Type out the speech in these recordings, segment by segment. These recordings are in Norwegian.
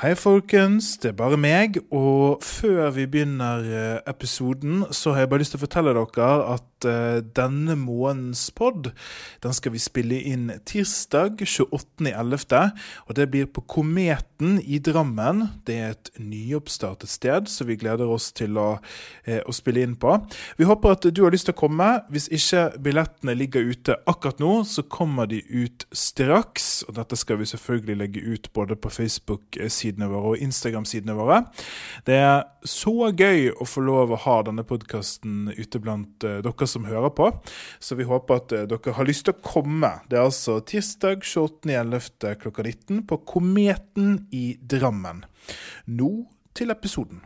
Hei, folkens. Det er bare meg. Og før vi begynner eh, episoden, så har jeg bare lyst til å fortelle dere at eh, denne månedens pod den skal vi spille inn tirsdag 28.11. Og det blir på Kometen i Drammen. Det er et nyoppstartet sted, så vi gleder oss til å, uh, å spille inn på. Vi håper at du har lyst til å komme. Hvis ikke billettene ligger ute akkurat nå, så kommer de ut straks. Og dette skal vi selvfølgelig legge ut både på Facebook-sidene våre og Instagram-sidene våre. Det er så gøy å få lov å ha denne podkasten ute blant uh, dere som hører på. Så vi håper at eh, dere har lyst til å komme. Det er altså tirsdag 28.11. klokka 19 på Kometen i Drammen. Nå til episoden.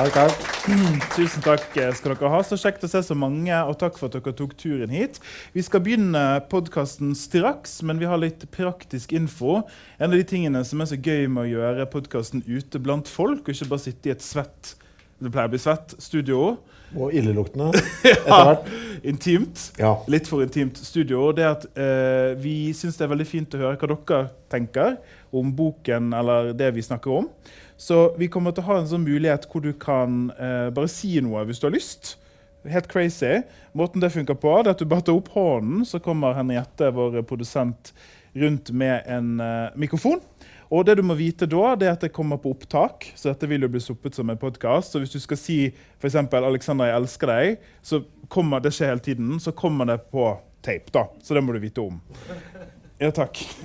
Takk, takk. Tusen takk skal dere ha. Så kjekt å se så mange, og takk for at dere tok turen hit. Vi skal begynne podkasten straks, men vi har litt praktisk info. En av de tingene som er så gøy med å gjøre podkasten ute blant folk, og ikke bare sitte i et svett det pleier å bli svett studio. Og illeluktende etter hvert. Intimt. Ja. Litt for intimt studio. Det at eh, Vi syns det er veldig fint å høre hva dere tenker om boken eller det vi snakker om. Så vi kommer til å ha en sånn mulighet hvor du kan eh, bare si noe hvis du har lyst. Helt crazy. Måten det funker på, er at du bare tar opp hånden, så kommer Henriette, vår produsent, rundt med en eh, mikrofon. Og det du må vite da, det er at det kommer på opptak. Så dette vil jo bli sluppet som en podkast. Så hvis du skal si f.eks. 'Alexander, jeg elsker deg', så kommer det skjer hele tiden, så kommer det på tape. da. Så det må du vite om. Ja, takk.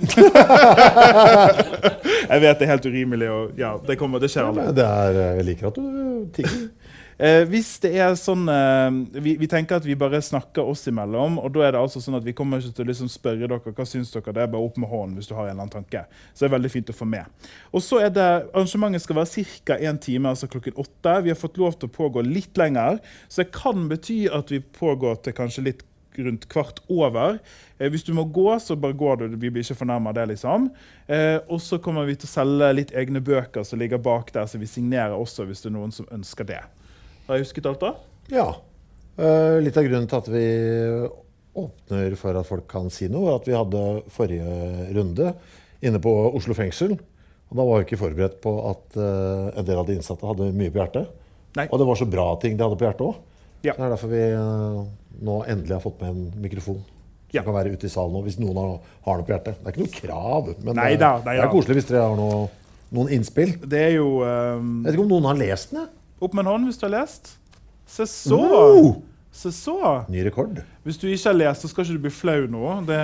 jeg vet det er helt urimelig, og ja, det, kommer, det skjer aldri. Det jeg liker at du tigger. Eh, hvis det er sånn eh, vi, vi tenker at vi bare snakker oss imellom. og da er det altså sånn at Vi kommer ikke til å liksom spørre dere hva syns dere. Det er bare opp med hånden hvis du har en eller annen tanke. Så det er veldig fint å få med. Og så er det, Arrangementet skal være ca. én time, altså klokken åtte. Vi har fått lov til å pågå litt lenger, så det kan bety at vi pågår til kanskje litt rundt kvart over. Eh, hvis du må gå, så bare går du. Vi blir ikke fornærma av det, liksom. Eh, og så kommer vi til å selge litt egne bøker som ligger bak der, så vi signerer også hvis det er noen som ønsker det. Har jeg husket alt da? Ja. Eh, litt av grunnen til at vi åpner for at folk kan si noe, var at vi hadde forrige runde inne på Oslo fengsel. Og da var vi ikke forberedt på at eh, en del av de innsatte hadde mye på hjertet. Nei. Og det var så bra ting de hadde på hjertet òg. Ja. Det er derfor vi eh, nå endelig har fått med en mikrofon. Som Ja. kan være ute i salen nå hvis noen har, har noe på hjertet. Det er ikke noe krav, men Nei det, da, nei det er koselig hvis dere har noe, noen innspill. Det er jo um, Jeg vet ikke om noen har lest den? Opp med en hånd hvis du har lest. Se så! Oh! Se så! Ny rekord. Hvis du ikke har lest, så skal ikke du bli flau nå. Det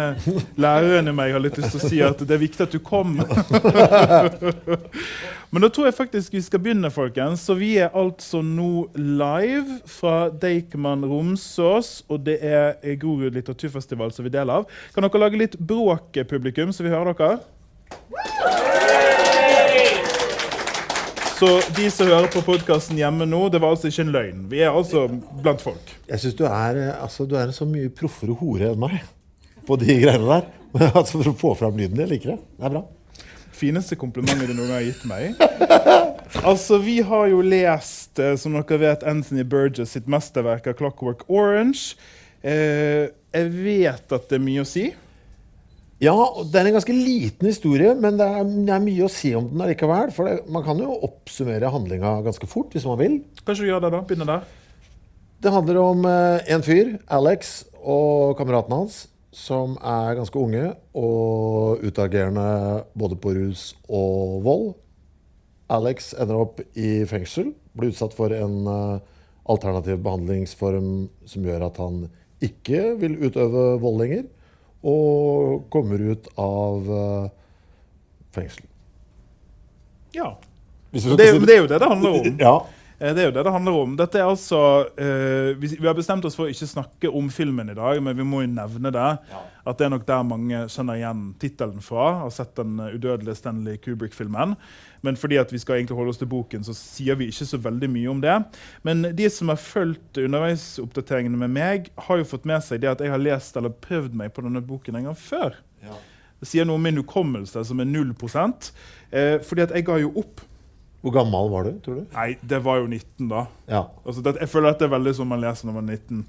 Læreren i meg har litt lyst til å si at det er viktig at du kom. Men da tror jeg faktisk vi skal begynne, folkens. Så vi er altså nå live fra Deichman Romsås, og det er Grorud litteraturfestival som vi deler av. Kan dere lage litt bråk, publikum, så vi hører dere? Så de som hører på podkasten hjemme nå, det var altså ikke en løgn. Vi er altså blant folk. Jeg syns du eh, altså, du er en så mye proffere hore enn meg på de greiene der. altså, for å få fram lyden. Jeg liker det. Det er bra. Fineste komplimentet du noen gang har gitt meg. Altså, Vi har jo lest, eh, som dere vet, Anthony Burgess sitt mesterverk av 'Clockwork Orange'. Eh, jeg vet at det er mye å si. Ja, det er en ganske liten historie, men det er, det er mye å si om den allikevel. For det, man kan jo oppsummere handlinga ganske fort hvis man vil. Kanskje du gjør det, da? Begynner der. Det handler om eh, en fyr, Alex, og kameraten hans. som er ganske unge og utagerende både på rus og vold. Alex ender opp i fengsel, blir utsatt for en eh, alternativ behandlingsform som gjør at han ikke vil utøve vold lenger, og kommer ut av eh, fengsel. Ja. Hvis Det, si det er jo det det handler om. Ja. Eh, Det er jo det det handler om. Dette er altså, uh, vi, vi har bestemt oss for å ikke snakke om filmen i dag, men vi må jo nevne det. At det er nok der mange kjenner igjen tittelen fra. Har sett den udødelige Stanley Kubrick-filmen. Men fordi at vi skal egentlig holde oss til boken, så sier vi ikke så veldig mye om det. Men de som har fulgt underveisoppdateringene med meg, har jo fått med seg det at jeg har lest eller prøvd meg på denne boken en gang før. Det sier noe om min hukommelse, som er 0 eh, Fordi at jeg ga jo opp. Hvor gammel var du, tror du? Nei, det var jo 19, da. Ja. Altså, det, jeg føler at det er veldig som man leser når man er 19.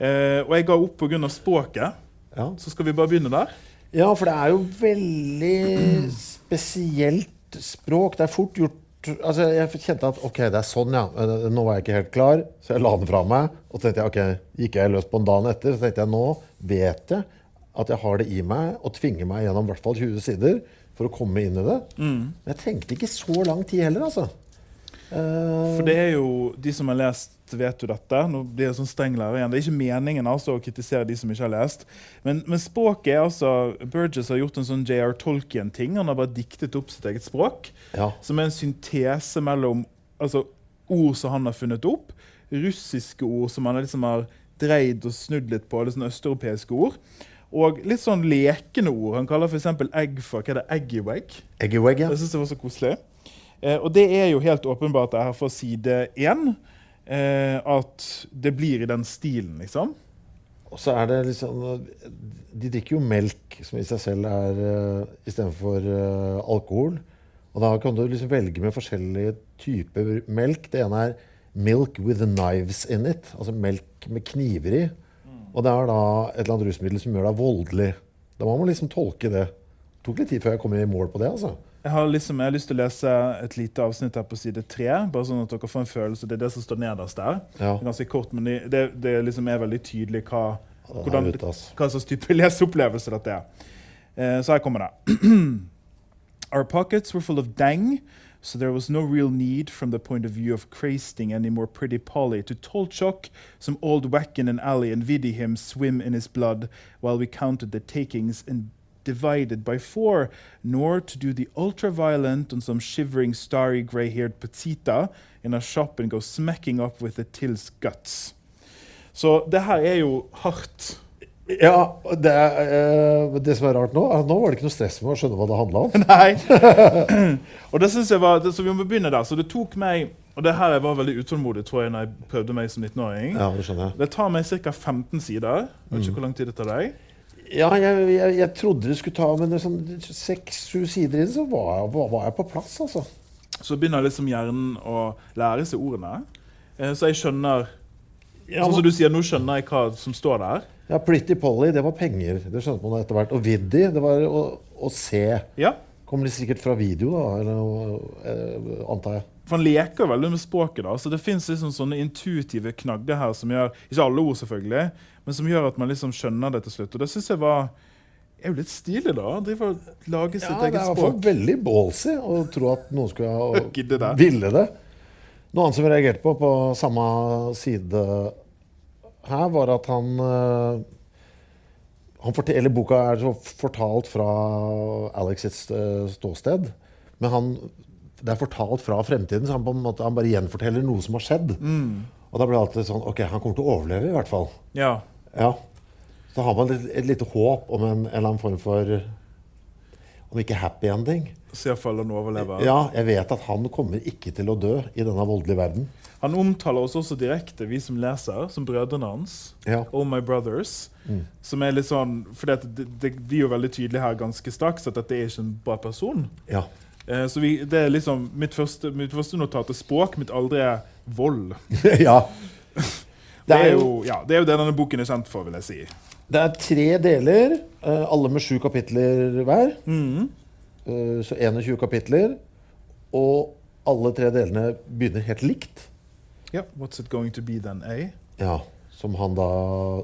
Eh, og jeg ga opp pga. språket. ja. Så skal vi bare begynne der. Ja, for det er jo veldig spesielt språk. Det er fort gjort Altså, Jeg kjente at ok, det er sånn, ja. Eh, Nå var jeg ikke helt klar, så jeg la den fra meg. Og så tenkte jeg, ok, gikk jeg løs på den dagen etter, så tenkte jeg nå vet jeg at jeg har det i meg og tvinger meg gjennom i hvert fall 20 sider for å komme inn i det. Men jeg trengte ikke så lang tid heller, altså. Eh, For det er jo, De som har lest, vet jo dette. Nå blir jeg sånn streng lærer igjen. Det er ikke meningen altså å kritisere de som ikke har lest. Men, men språket er altså Burgess har gjort en sånn J.R. Tolkien-ting. Han har bare diktet opp sitt eget språk. ja. Som er en syntese mellom altså, ord som han har funnet opp, russiske ord som han liksom har dreid og snudd litt på, eller sånn østeuropeiske ord. Og litt sånn lekende ord. Han kaller f.eks. egg for hva er det, eggyweg. Eggyweg, ja. Jeg synes det var så koselig. Eh, og det er jo helt åpenbart her fra side én eh, at det blir i den stilen, liksom. Og så er det liksom De drikker jo melk, som i seg selv er uh, istedenfor uh, alkohol. Og da kan du liksom velge med forskjellige typer melk. Det ene er 'milk with knives in it'. Altså melk med kniver i. Og det er da et eller annet rusmiddel som gjør deg voldelig. Da må man liksom tolke det. Det tok litt tid før jeg kom i mål på det. altså. Jeg har, liksom, jeg har lyst til å lese et lite avsnitt her på side tre. Bare sånn at dere får en følelse. Det er det som står nederst der. Ja. Ganske kort, men det, det, liksom er veldig tydelig hva, hvordan, hva slags type leseopplevelse dette er. Eh, så her kommer det. Our pockets were full of dang, so there was no real need from the point of view of crasting any more pretty Polly to Tolchok, some old whack in an alley and vidi him swim in his blood while we counted the takings and divided by four, nor to do the ultra-violent on some shivering starry grey-haired petita in a shop and go smacking up with the till's guts. Så det her er jo hardt. Ja, det, er, eh, det som er rart nå, er at nå var det ikke noe stress med å skjønne hva det handla om. Nei. og det synes jeg var, det, Så vi må begynne der. Så det tok meg Og det her jeg var veldig utålmodig tror jeg, når jeg prøvde meg som 19-åring. Ja, det skjønner jeg. Det tar meg ca. 15 sider. Jeg vet ikke hvor lang tid det tar deg. Ja, jeg, jeg, jeg trodde det skulle ta Men sånn seks-sju sider inn, så var jeg, var jeg på plass, altså. Så begynner liksom hjernen å lære seg ordene. Eh, Så jeg skjønner Ja, Sånn som du sier, Nå skjønner jeg hva som står der. ja, Pretty Polly, det var penger. Det skjønte man etter hvert. Og Viddy, det var å, å se. Ja, Kommer de sikkert fra video, da, eller, eh, antar jeg. For han leker veldig med språket. da, så Det fins liksom sånne intuitive knagger her som gjør Ikke alle ord, selvfølgelig, men som gjør at man liksom skjønner det til slutt. Og det syns jeg var er jo litt stilig, da. å drive og lage sitt Ja, det er i hvert fall veldig ballsy å tro at noen skulle ha det. ville det. Noe annet som jeg reagerte på på samme side her, var at han eh, han fortel, eller Boka er så fortalt fra Alex sitt eh, ståsted. Men han, det er fortalt fra fremtiden, så han, måte, han bare gjenforteller noe som har skjedd. Og da blir det alltid sånn Ok, han kommer til å overleve, i hvert fall. Ja. Ja. Så har man et, et lite håp om en, en eller annen form for Om ikke happy ending. Så iallfall han overlever. Ja, jeg vet at han kommer ikke til å dø i denne voldelige verden. Han omtaler oss også direkte, vi som leser, som brødrene hans. Ja. Oh My Brothers. Som er litt sånn For det, det, det blir jo veldig tydelig her ganske straks at dette er ikke en bra person. Ja. Eh, så vi, det er liksom mitt første, mitt første notat er språk, mitt aldri er vold. ja. Det er jo ja, det er jo det denne boken er kjent for, vil jeg si. Det er tre deler, eh, alle med sju kapitler hver. Mhm. Eh, Så 21 kapitler. Og alle tre delene begynner helt likt. Ja, What's it going to be then, A? Ja. som han da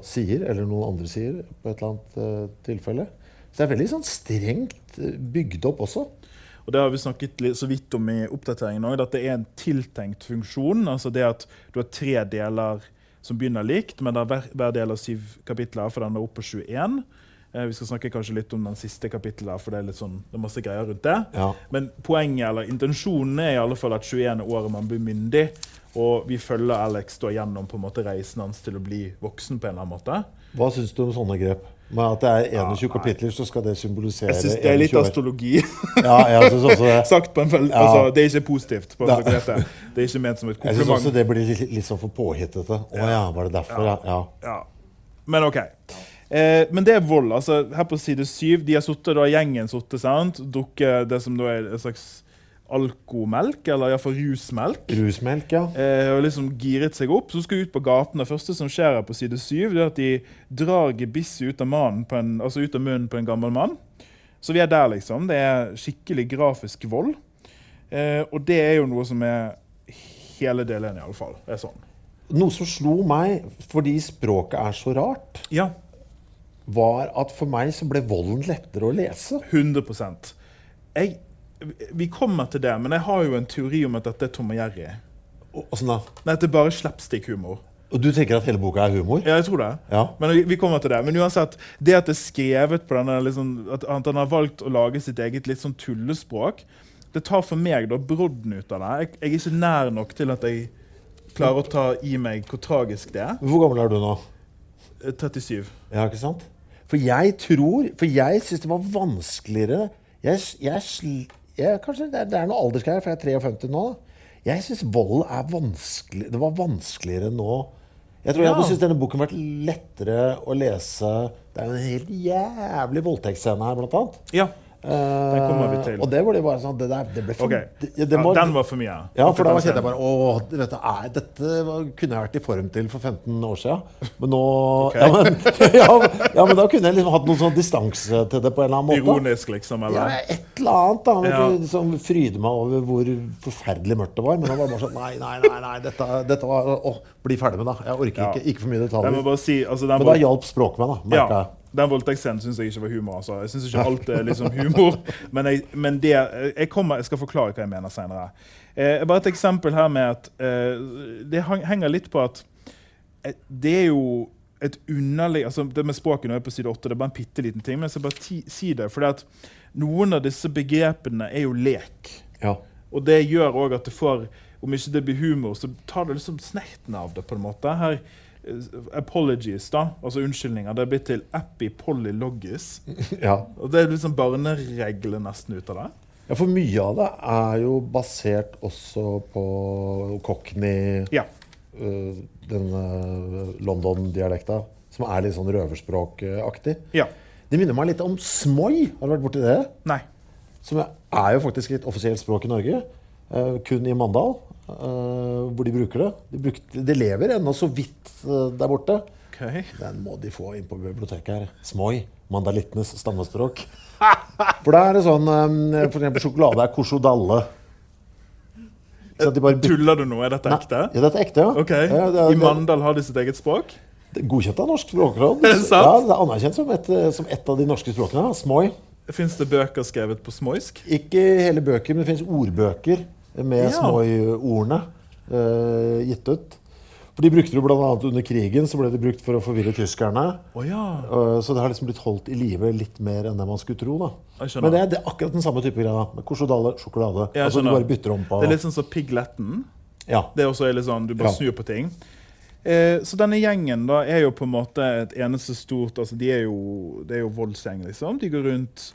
sier, eller noen andre sier, på et eller annet uh, tilfelle. Så det er veldig sånn strengt eh, bygd opp også. Og det har vi snakket så vidt om i oppdateringen òg, at det er en tiltenkt funksjon. Altså det at du har tre deler som begynner likt, men hver, hver del av syv kapitler, for den er oppe på 21. Eh, vi skal snakke kanskje litt om den siste kapittelet, for det er litt sånn, det er masse greier rundt det. Ja. Men poenget, eller intensjonen er i alle fall at 21 er året man blir myndig. Og vi følger Alex da gjennom på en måte reisen hans til å bli voksen. på en eller annen måte. Hva syns du om sånne grep? Med at det er 21 kapitler, så skal det symbolisere Jeg syns det er litt astrologi. Ja, jeg synes også det. Sagt på en følge. Ja. altså, Det er ikke positivt. på Ja. det. det er ikke ment som et Jeg syns også det blir litt, litt sånn for påhittete. Å ja, var det derfor? Ja. ja. Ja. Men OK. Eh, men det er vold. altså Her på side syv de har sittet, da, Gjengen sittet, sant? Drukket det som da er en slags alkomelk, eller iallfall rusmelk. Rusmelk, ja. Eh, og liksom giret seg opp. Så skal de ut på gaten. Det første som skjer her på side syv, det er at de drar gebisset ut av, mannen på en, altså ut av munnen på en gammel mann. Så vi er der, liksom. Det er skikkelig grafisk vold. Eh, og det er jo noe som er hele delen, iallfall. Det er sånn. Noe som slo meg, fordi språket er så rart, Ja. var at for meg så ble volden lettere å lese. 100 jeg, Vi kommer til det, men jeg har jo en teori om at dette er Tom og Jerry. Sånn da. Nei, at det er bare slapstick-humor. og du tenker at hele boka er humor? Ja, jeg tror det. Ja. Men vi- kommer til det. Men uansett, det at det er skrevet på denne liksom, At han har valgt å lage sitt eget litt sånn tullespråk, det tar for meg da brodden ut av det. Jeg, jeg er ikke nær nok til at jeg klarer å ta i meg hvor tragisk det er. Hvor gammel er du nå? Eh, 37. Ja, ikke sant? For jeg tror For jeg syns det var vanskeligere jeg, jeg, jeg, Kanskje det er, det er noe aldersgreier, for jeg er 53 nå. da. Jeg syns vold er vanskelig Det var vanskeligere nå. Jeg tror jeg Ja. hadde syntes denne boken vært lettere å lese. Det er jo en helt jævlig voldtektsscene her, blant annet. Ja. Den kommer vi til. Og det ble bare sånn Det, der, det for OK. det, Ja, det var- den var for mye. ja, for da kjente jeg bare Å, dette, er, dette var, kunne jeg vært i form til for 15 år siden. Men nå okay. ja, men, ja, ja, men da kunne jeg liksom hatt noen sånn distanse til det på en eller annen måte. Ironisk, liksom? Eller? Ja, et eller annet da Ja. som fryde meg over hvor forferdelig mørkt det var. Men da var det bare sånn Nei, nei, nei, nei dette, dette var Å, bli ferdig med det. Jeg orker ikke, ikke for mye detaljer. si, altså, Men da hjalp språket meg, da. merket Ja, jeg. Den voldtektsscenen syns jeg ikke var humor. Altså. Jeg syns ikke alt er liksom humor. Men, jeg, men det, jeg, kommer, jeg skal forklare hva jeg mener senere. Eh, bare et eksempel her med at eh, Det henger litt på at eh, det er jo et underlig altså Det med språket nå er på side 8, det er bare en bitte liten ting. Men jeg skal bare ti, si det. For noen av disse begrepene er jo lek. Ja. Og det gjør òg at det får Om ikke det blir humor, så tar det liksom snerten av det. på en måte. Her, Apologies, da. Altså unnskyldninger. Det er blitt til epipolylogis. ja. Og det er liksom barneregler nesten ut av det. Ja, for mye av det er jo basert også på cockney Ja. uh, den øh, London-dialekta, som er litt sånn røverspråkaktig. ja. Det minner meg litt om smoi. Har du vært borti det? Nei. Som er jo faktisk et offisielt språk i Norge. Uh, kun i Mandal, eh, hvor de bruker det. De, brukte, det lever ennå så vidt uh, der borte. Okay. Den må de få inn på biblioteket her. Smoi. Mandalittenes stammespråk. For da er det sånn um, For eksempel sjokolade er korsodalle. Bare Tuller du nå? Er dette Nei, ekte? Ja, dette er ekte, ja. Okay. Ja, det er- I Mandal har de sitt eget språk? Godkjent av Norsk språkråd. Er det sant? Ja, det er anerkjent som et, som et av de norske språkene. Smoi. Fins det bøker skrevet på smoisk? Ikke hele bøker, men det finnes ordbøker med Ja. Smoi-ordene eh, gitt ut. For De brukte det bl.a. under krigen, så ble det brukt for å forvirre tyskerne. Oh, ja. uh, så det har liksom blitt holdt i live litt mer enn det man skulle tro. Men det er, det er akkurat den samme type greia. Med Korsodalle, sjokolade. Jeg altså Du bare bytter om på Det er litt sånn som Pigletten. Ja. Det er også litt sånn, Du bare Ja. snur på ting. Eh, så denne gjengen da er jo på en måte et eneste stort altså de er jo, Det er jo voldsgjeng, liksom. De går rundt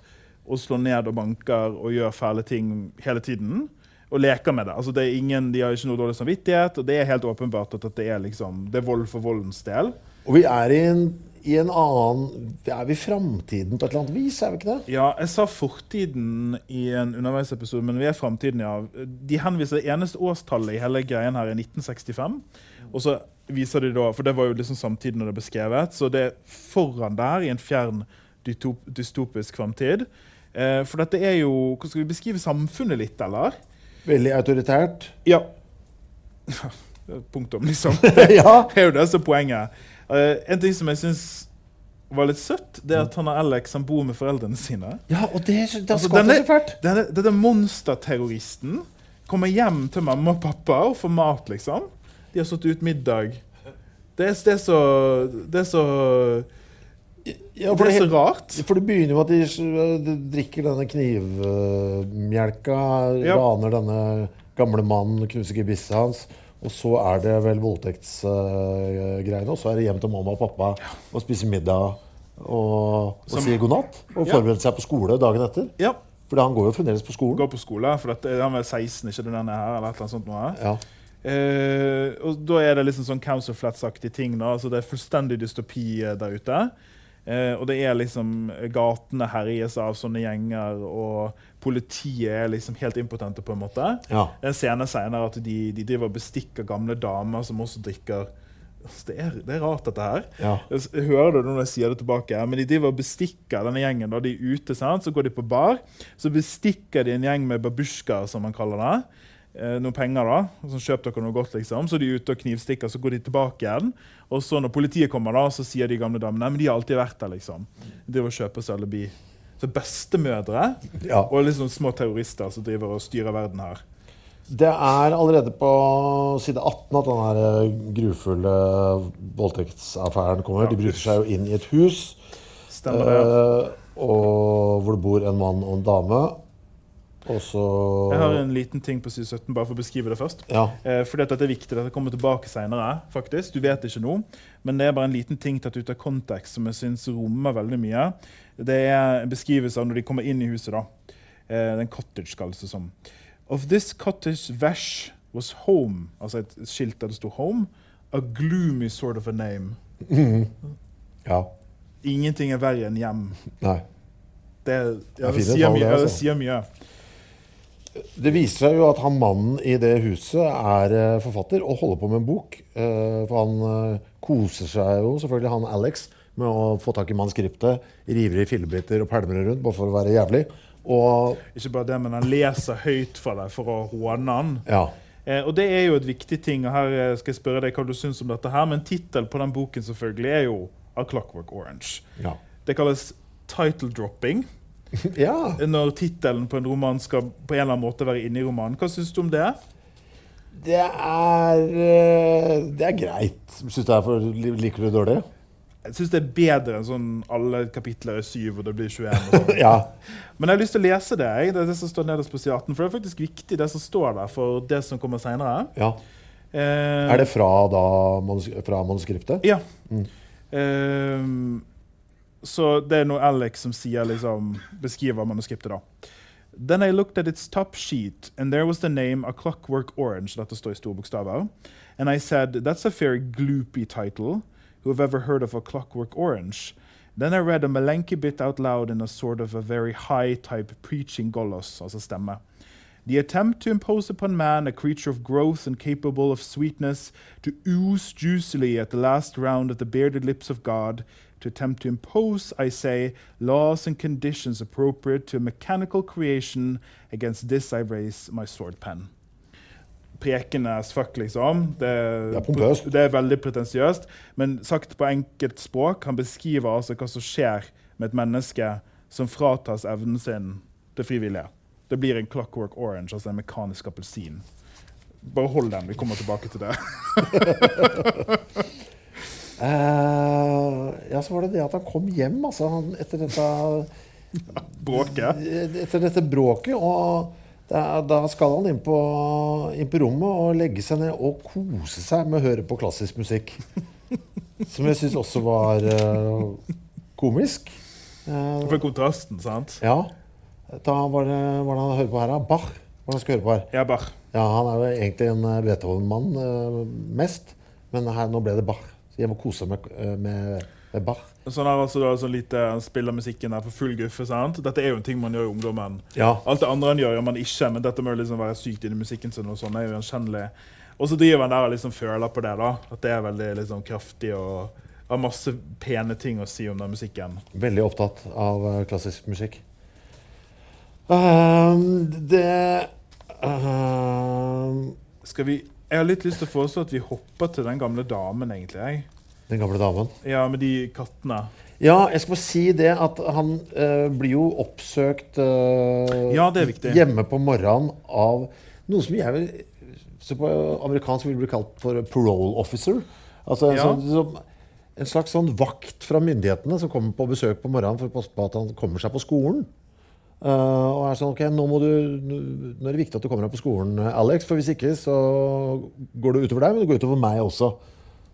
og slår ned og banker og gjør fæle ting hele tiden. Og leker med det. Altså det er ingen, De har ikke noe dårlig samvittighet, og det er helt åpenbart at det er liksom, det er vold for voldens del. Og vi er i en, i en annen Er vi i framtiden på et eller annet vis? er vi ikke det? Ja, jeg sa fortiden i en underveisepisode, men vi er framtiden, ja. De henviser det eneste årstallet i hele greien her er 1965. Og så viser de da, For det var jo liksom samtiden når det ble skrevet, så det er foran der i en fjern dystopisk framtid. Eh, for dette er jo Hvordan skal vi beskrive samfunnet litt, eller? Veldig autoritært. Ja. Punktum, liksom. ja. Det er jo det som er poenget. Uh, en ting som jeg syns var litt søtt, det er at han og Alex han bor med foreldrene sine. Ja, og det, det Altså, denne, denne, denne monsterterroristen kommer hjem til mamma og pappa og får mat, liksom. De har satt ut middag. Det er, det er så Det er så, Ja, det er så rart. for det begynner med at de, de drikker denne knivmjelka, Ja. raner denne gamle mannen, knuser gebisset hans. Og så er det vel voldtektsgreiene. og så er det hjem til mamma og pappa og spise middag og, og Som- si god natt. Og forberede seg på skole dagen etter. Ja. For han går jo fremdeles på skolen. Går på skole, for dette, han er 16, ikke det denne her, eller et eller annet sånt noe. Ja. Eh, og da er det liksom sånn Council Flats-aktige ting. Da. Altså, det er fullstendig dystopi eh, der ute. Eh, og det er liksom Gatene herjes av sånne gjenger, og politiet er liksom helt impotente, på en måte. Ja. En scene senere at de, de driver og bestikker gamle damer som også drikker altså, det, er, det er rart, dette her. Ja. Jeg jeg hører det når jeg sier det tilbake, men de driver og bestikker denne gjengen. da De er ute, sant? Så går de på bar, så bestikker de en gjeng med babusjkaer, som man kaller det. Eh, noen penger, da. Så kjøp dere noe godt, liksom. Så de er ute og knivstikker, så går de tilbake igjen. Og så når politiet kommer, da, så sier de gamle damene men de har alltid vært der, liksom. De driver og kjøper seg alibi. Så bestemødre Ja. og liksom små terrorister som driver og styrer verden her. Det er allerede på side 18 at den eh, grufulle voldtektsaffæren kommer. De bryter seg jo inn i et hus Stemmer det? Uh, og hvor det bor en mann og en dame. Og så Jeg har en liten ting på side 17, bare for å beskrive det først. Ja. Eh, fordi at dette er viktig, dette kommer tilbake senere, faktisk. Du vet ikke nå. Men det er bare en liten ting tatt ut av kontekst som jeg syns rommer veldig mye. Det er en beskrivelse av når de kommer inn i huset. da. Eh, det er en cottage, kalles det som. Of this cottage Vash was home, altså et skilt der det sto 'home', a gloomy sort of a name. ja. Ingenting er verre enn hjem. Nei. Det, ja, Det det, sier, mye, det, altså. sier mye. Det viser seg jo at han mannen i det huset er eh, forfatter og holder på med en bok. Eh, For han eh, koser seg jo selvfølgelig, han Alex, med å få tak i manuskriptet, river i fillebiter og pælmer det rundt bare for å være jævlig. Og Ikke bare det, men han leser høyt for deg for å håne han. ja. Eh, og det er jo et viktig ting, og her skal jeg spørre deg hva du syns om dette her, men tittelen på den boken selvfølgelig er jo A Clockwork Orange. Ja. Det kalles title dropping. ja. Når tittelen på en roman skal på en eller annen måte være inne i romanen. Hva syns du om det? Det er eh, Det er greit. Syns du det er for Liker du det dårlig? Jeg syns det er bedre enn sånn alle kapitler er syv, og det blir 21. Og sånn. Ja. Men jeg har lyst til å lese det. Jeg. Det er det som står nederst på side 18, for det er faktisk viktig, det som står der, for det som kommer seinere. ja. Eh, Er det fra, da, manus fra manuskriptet? Ja. Ehm, så det er noe Alex som sier, liksom, beskriver manuskriptet. da. Then I looked at its top sheet, and there was the name A Clockwork Orange. Dette står i store bokstaver. And I said, that's a very gloopy title. Who have ever heard of A Clockwork Orange? Then I read a Malenki bit out loud in a sort of a very high type preaching golos, altså stemme. The attempt to impose upon man, a creature of growth and capable of sweetness, to ooze juicily at the last round of the bearded lips of God, to attempt to impose, I say, laws and conditions appropriate to a mechanical creation, against this I raise my sword pen. Preken er fuck, liksom. Det, Det er det er veldig pretensiøst. Men sagt på enkelt språk, han beskriver altså hva som skjer med et menneske som fratas evnen sin til frivillige. Det blir en clockwork orange, altså en mekanisk appelsin. Bare hold den, vi kommer tilbake til det. Eh, så var det det at han kom hjem altså, han- etter dette Bråket. Etter dette bråket. Og da, da skal han inn på, inn på rommet og legge seg ned og kose seg med å høre på klassisk musikk. Som jeg syns også var uh, komisk. Uh, For kontrasten, sant? ja. Da var det hva er det han hører på her, da? Bach. Hva han skal høre på her? Ja, Bach. Ja, Han er jo egentlig en eh, Beethoven-mann uh, mest, men her, nå ble det Bach. Så jeg må kose meg med, med, med bar. Sånn her, altså da, sånn lite, Han spiller musikken her for full guffe. sant? Dette er jo en ting man gjør i ungdommen. Ja. Alt det andre han gjør, gjør man ikke, men dette med å liksom være sykt inn i musikken sin og sånn, er jo gjenkjennelig. Og så driver han der og liksom føler på det, da. At det er veldig liksom kraftig og har masse pene ting å si om den musikken. Veldig opptatt av eh, klassisk musikk. Um, det um... Skal vi Jeg har litt lyst til å foreslå at vi hopper til den gamle damen, egentlig. jeg. Den gamle damen. Ja, med de kattene. Ja, jeg skal bare si det at han eh, blir jo oppsøkt eh, Ja, hjemme på morgenen av noe som jeg vil så på amerikansk vil bli kalt for parole officer. Altså en, Ja. sånn, som, en slags sånn vakt fra myndighetene som kommer på besøk på morgenen for å passe på at han kommer seg på skolen. Uh, og er sånn, ok, nå, må du, nå er det viktig at du kommer deg på skolen, Alex, for hvis ikke så går det utover deg, men det går utover meg også.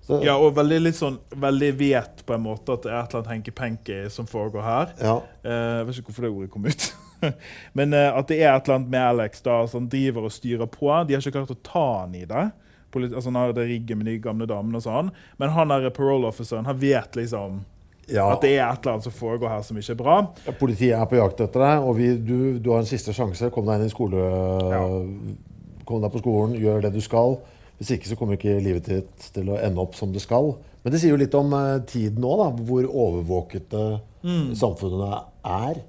Så, Ja, og veldig litt sånn Veldig vet på en måte at det er et eller annet henke-penke som foregår her. ja. Eh, vet ikke hvorfor det ordet kom ut. Men eh, at det er et eller annet med Alex da, som driver og styrer på. De har ikke klart å ta han i det. Polit altså, han har det rigget med de gamle damene og sånn. Men han der parole officeren han vet liksom Ja. at det er et eller annet som foregår her som ikke er bra. Ja, Politiet er på jakt etter deg, og vi, du, du har en siste sjanse. Kom deg inn i skole... Kom deg på skolen, gjør det du skal. Hvis ikke så kommer ikke livet ditt til å ende opp som det skal. Men det sier jo litt om eh, tiden òg, hvor overvåkete samfunnet er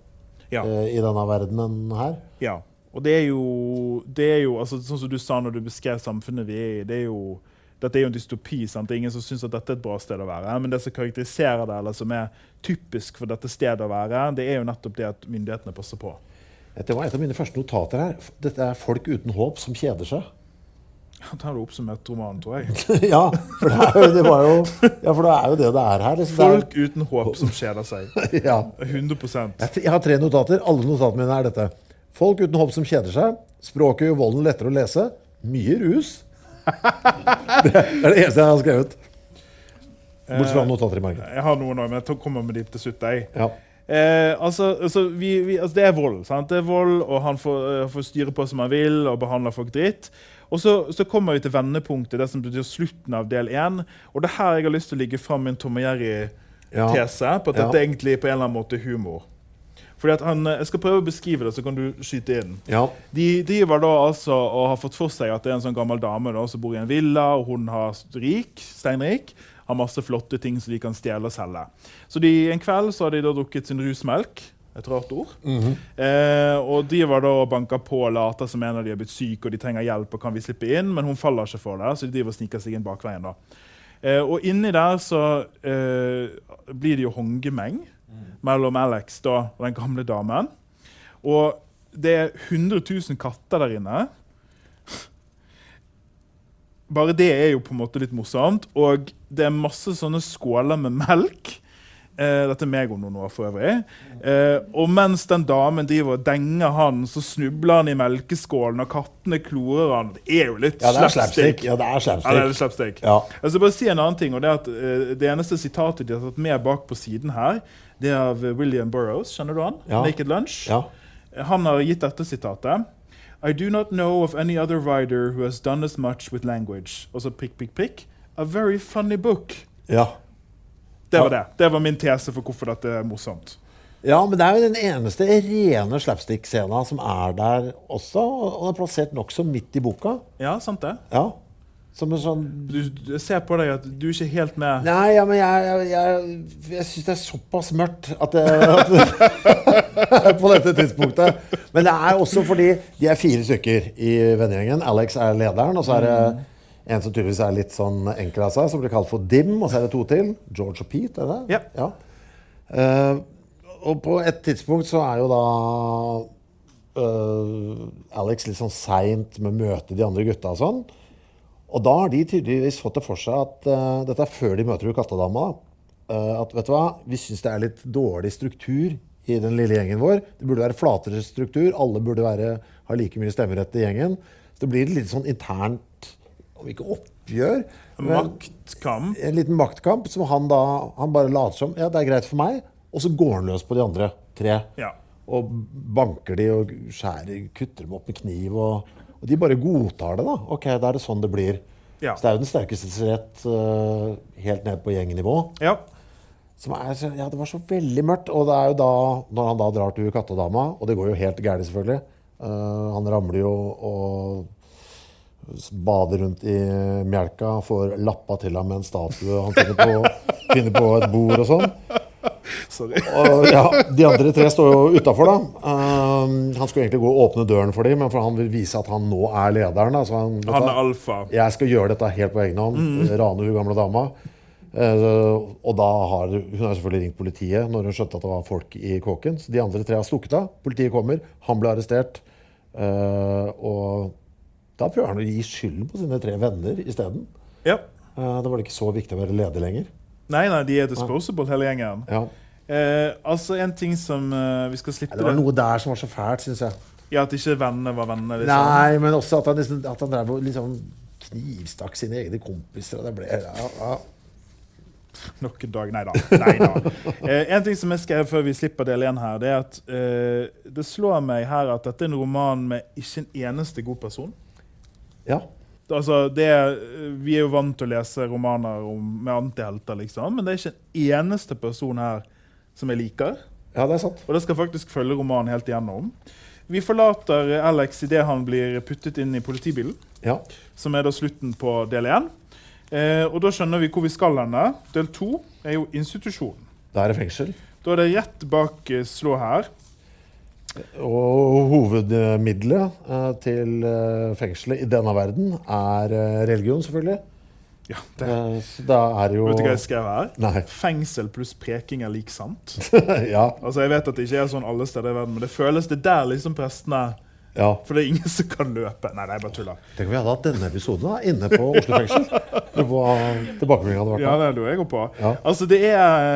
Ja. eh, i denne verdenen her. Ja. Og det er jo, det er jo altså, Sånn som du sa når du beskrev samfunnet vi er i, det er jo dette er jo en dystopi. sant? Det er ingen som syns at dette er et bra sted å være. Men det som karakteriserer det, eller som er typisk for dette stedet å være, det er jo nettopp det at myndighetene passer på. Det var et av mine første notater her. Dette er folk uten håp som kjeder seg. Da har du oppsummert romanen, tror jeg. ja, for det, er jo, det var jo, ja, for det er jo det det er her. liksom. Folk uten håp som kjeder seg. ja. 100 Jeg jeg har tre notater. Alle notatene mine er dette. Folk uten håp som kjeder seg. Språket gjør volden lettere å lese. Mye rus. Det er det eneste jeg har skrevet. Bortsett fra notater i margen. Jeg har noen òg, men jeg kommer med de til slutt. jeg. Ja. Eh, altså, altså, vi, vi, altså, det er vold. sant? Det er vold, og han får, uh, får styre på som han vil og behandler folk dritt. Og så, så kommer vi til vendepunktet, det som betyr slutten av del én. Og det er her jeg har lyst til å ligge fram min Tom og Jerry-tese, på at Ja. dette egentlig på en eller annen måte humor. Fordi at han, Jeg skal prøve å beskrive det, så kan du skyte inn. ja. De driver da altså og har fått for seg at det er en sånn gammel dame da, som bor i en villa, og hun har rik, steinrik, har masse flotte ting som de kan stjele og selge. Så de, en kveld så har de da drukket sin rusmelk, et rart ord, eh, og driver da og banker på og later som en av de er blitt syk og de trenger hjelp og kan vi slippe inn, men hun faller ikke for det, så de driver og sniker seg inn bakveien da. Eh, og inni der så eh, blir det jo håndgemeng mellom Alex da, og den gamle damen. Og det er 100 000 katter der inne. Bare det er jo på en måte litt morsomt. Og det er masse sånne skåler med melk. Eh, dette er meg om noen år, for øvrig. Eh, og mens den damen driver og denger han, så snubler han i melkeskålen, og kattene klorer han. Det er jo litt ja, slapstick. slapstick. Ja, det er Ja, det er slapstick. litt. Ja. Jeg skal bare si en annen ting, og det er at eh, det eneste sitatet de har tatt med bak på siden her, det er av William Burroughs. Kjenner du han? Ja. Naked Lunch. Ja. Han har gitt dette sitatet. I do not know of any other writer who has done as much with language. Og så prikk, prikk, prikk. A very funny book. Ja. Det var det. Det var min tese for hvorfor dette er morsomt. ja, men det er jo den eneste rene slapstick-scena som er der også. Og den er plassert nokså midt i boka. Ja, sant det? Ja. Som en sånn Du, du ser på deg at du er ikke helt med. Nei, ja, men jeg, jeg, jeg, jeg syns det er såpass mørkt at, det, at På dette tidspunktet. Men det er også fordi de er fire stykker i vennegjengen. Alex er lederen, og så er det en som tydeligvis er litt sånn enkel av seg, som blir kalt for Dim, og så er det to til. George og Pete, er det det? Ja. Uh, og på et tidspunkt så er jo da uh, Alex litt sånn seint med å møte de andre gutta og sånn. Og da har de tydeligvis fått det for seg at uh, Dette er før de møter jo kattedama. Uh, at vet du hva, vi syns det er litt dårlig struktur i den lille gjengen vår. Det burde være flatere struktur. Alle burde være, ha like mye stemmerett i gjengen. Så det blir litt sånn internt Om ikke oppgjør Maktkamp. En liten maktkamp som han da Han bare later som Ja, det er greit for meg. Og så går han løs på de andre tre. Ja. Og banker de og skjærer, kutter dem opp med kniv. Og, og de bare godtar det, da. Ok, da er det sånn det blir. Ja. Så det er jo den sterkestes rett uh, helt ned på gjengnivå. ja. Som er, ja, det var så veldig mørkt. Og det er jo da, når han da drar til kattedama, og det går jo helt gærent, selvfølgelig uh, Han ramler jo og bader rundt i melka, får lappa til ham med en statue han finner på, finner på et bord og sånn. Sorry. Og ja, De andre tre står jo utafor, da. Um, han skulle egentlig gå og åpne døren for dem, men for han vil vise at han nå er lederen. Da, så han, Han er alfa. jeg skal gjøre dette helt på egen hånd. Rane hun gamle dama. Uh, og da har hun har selvfølgelig ringt politiet når hun skjønte at det var folk i kåken. Så de andre tre har stukket av. Politiet kommer, han ble arrestert. Uh, og da prøver han å gi skylden på sine tre venner isteden. Ja. Eh, da var det ikke så viktig å være ledig lenger. Nei, nei, de er disposable, hele gjengen. Ja. Eh, altså, en ting som eh, vi skal slippe Det var noe der som var så fælt, syns jeg. Ja, At ikke vennene var venner? Liksom. Nei, men også at han, liksom, at han drev og liksom knivstakk sine egne kompiser. Og det ble ja, ja. Nok en dag Nei da. Nei da. Eh, en ting som jeg skrev før vi slipper del én her, det er at eh, det slår meg her at dette er en roman med ikke en eneste god person. Ja. Altså, det er, vi er jo vant til å lese romaner om, med antihelter, liksom, men det er ikke en eneste person her som jeg liker. Ja, det er sant. Og det skal faktisk følge romanen helt igjennom. Vi forlater Alex idet han blir puttet inn i politibilen, Ja. som er da slutten på del én. Eh, og da skjønner vi hvor vi skal hen. Del to er jo institusjonen. Da er det fengsel. Da er det rett bak eh, slå her. Og hovedmiddelet eh, til eh, fengselet i denne verden er eh, religion, selvfølgelig. Ja, det, så da er jo vet du hva jeg skrev her? Nei. Fengsel pluss preking er lik sant. ja, Altså, Jeg vet at det ikke er sånn alle steder i verden, men det føles det der liksom prestene ja. For det er ingen som kan løpe. Nei, nei, bare tuller. Tenk om vi hadde hatt denne episoden da, inne på Oslo fengsel. Tilbakemeldingen hadde vært Ja, det lurer jeg på. Ja. Altså, det er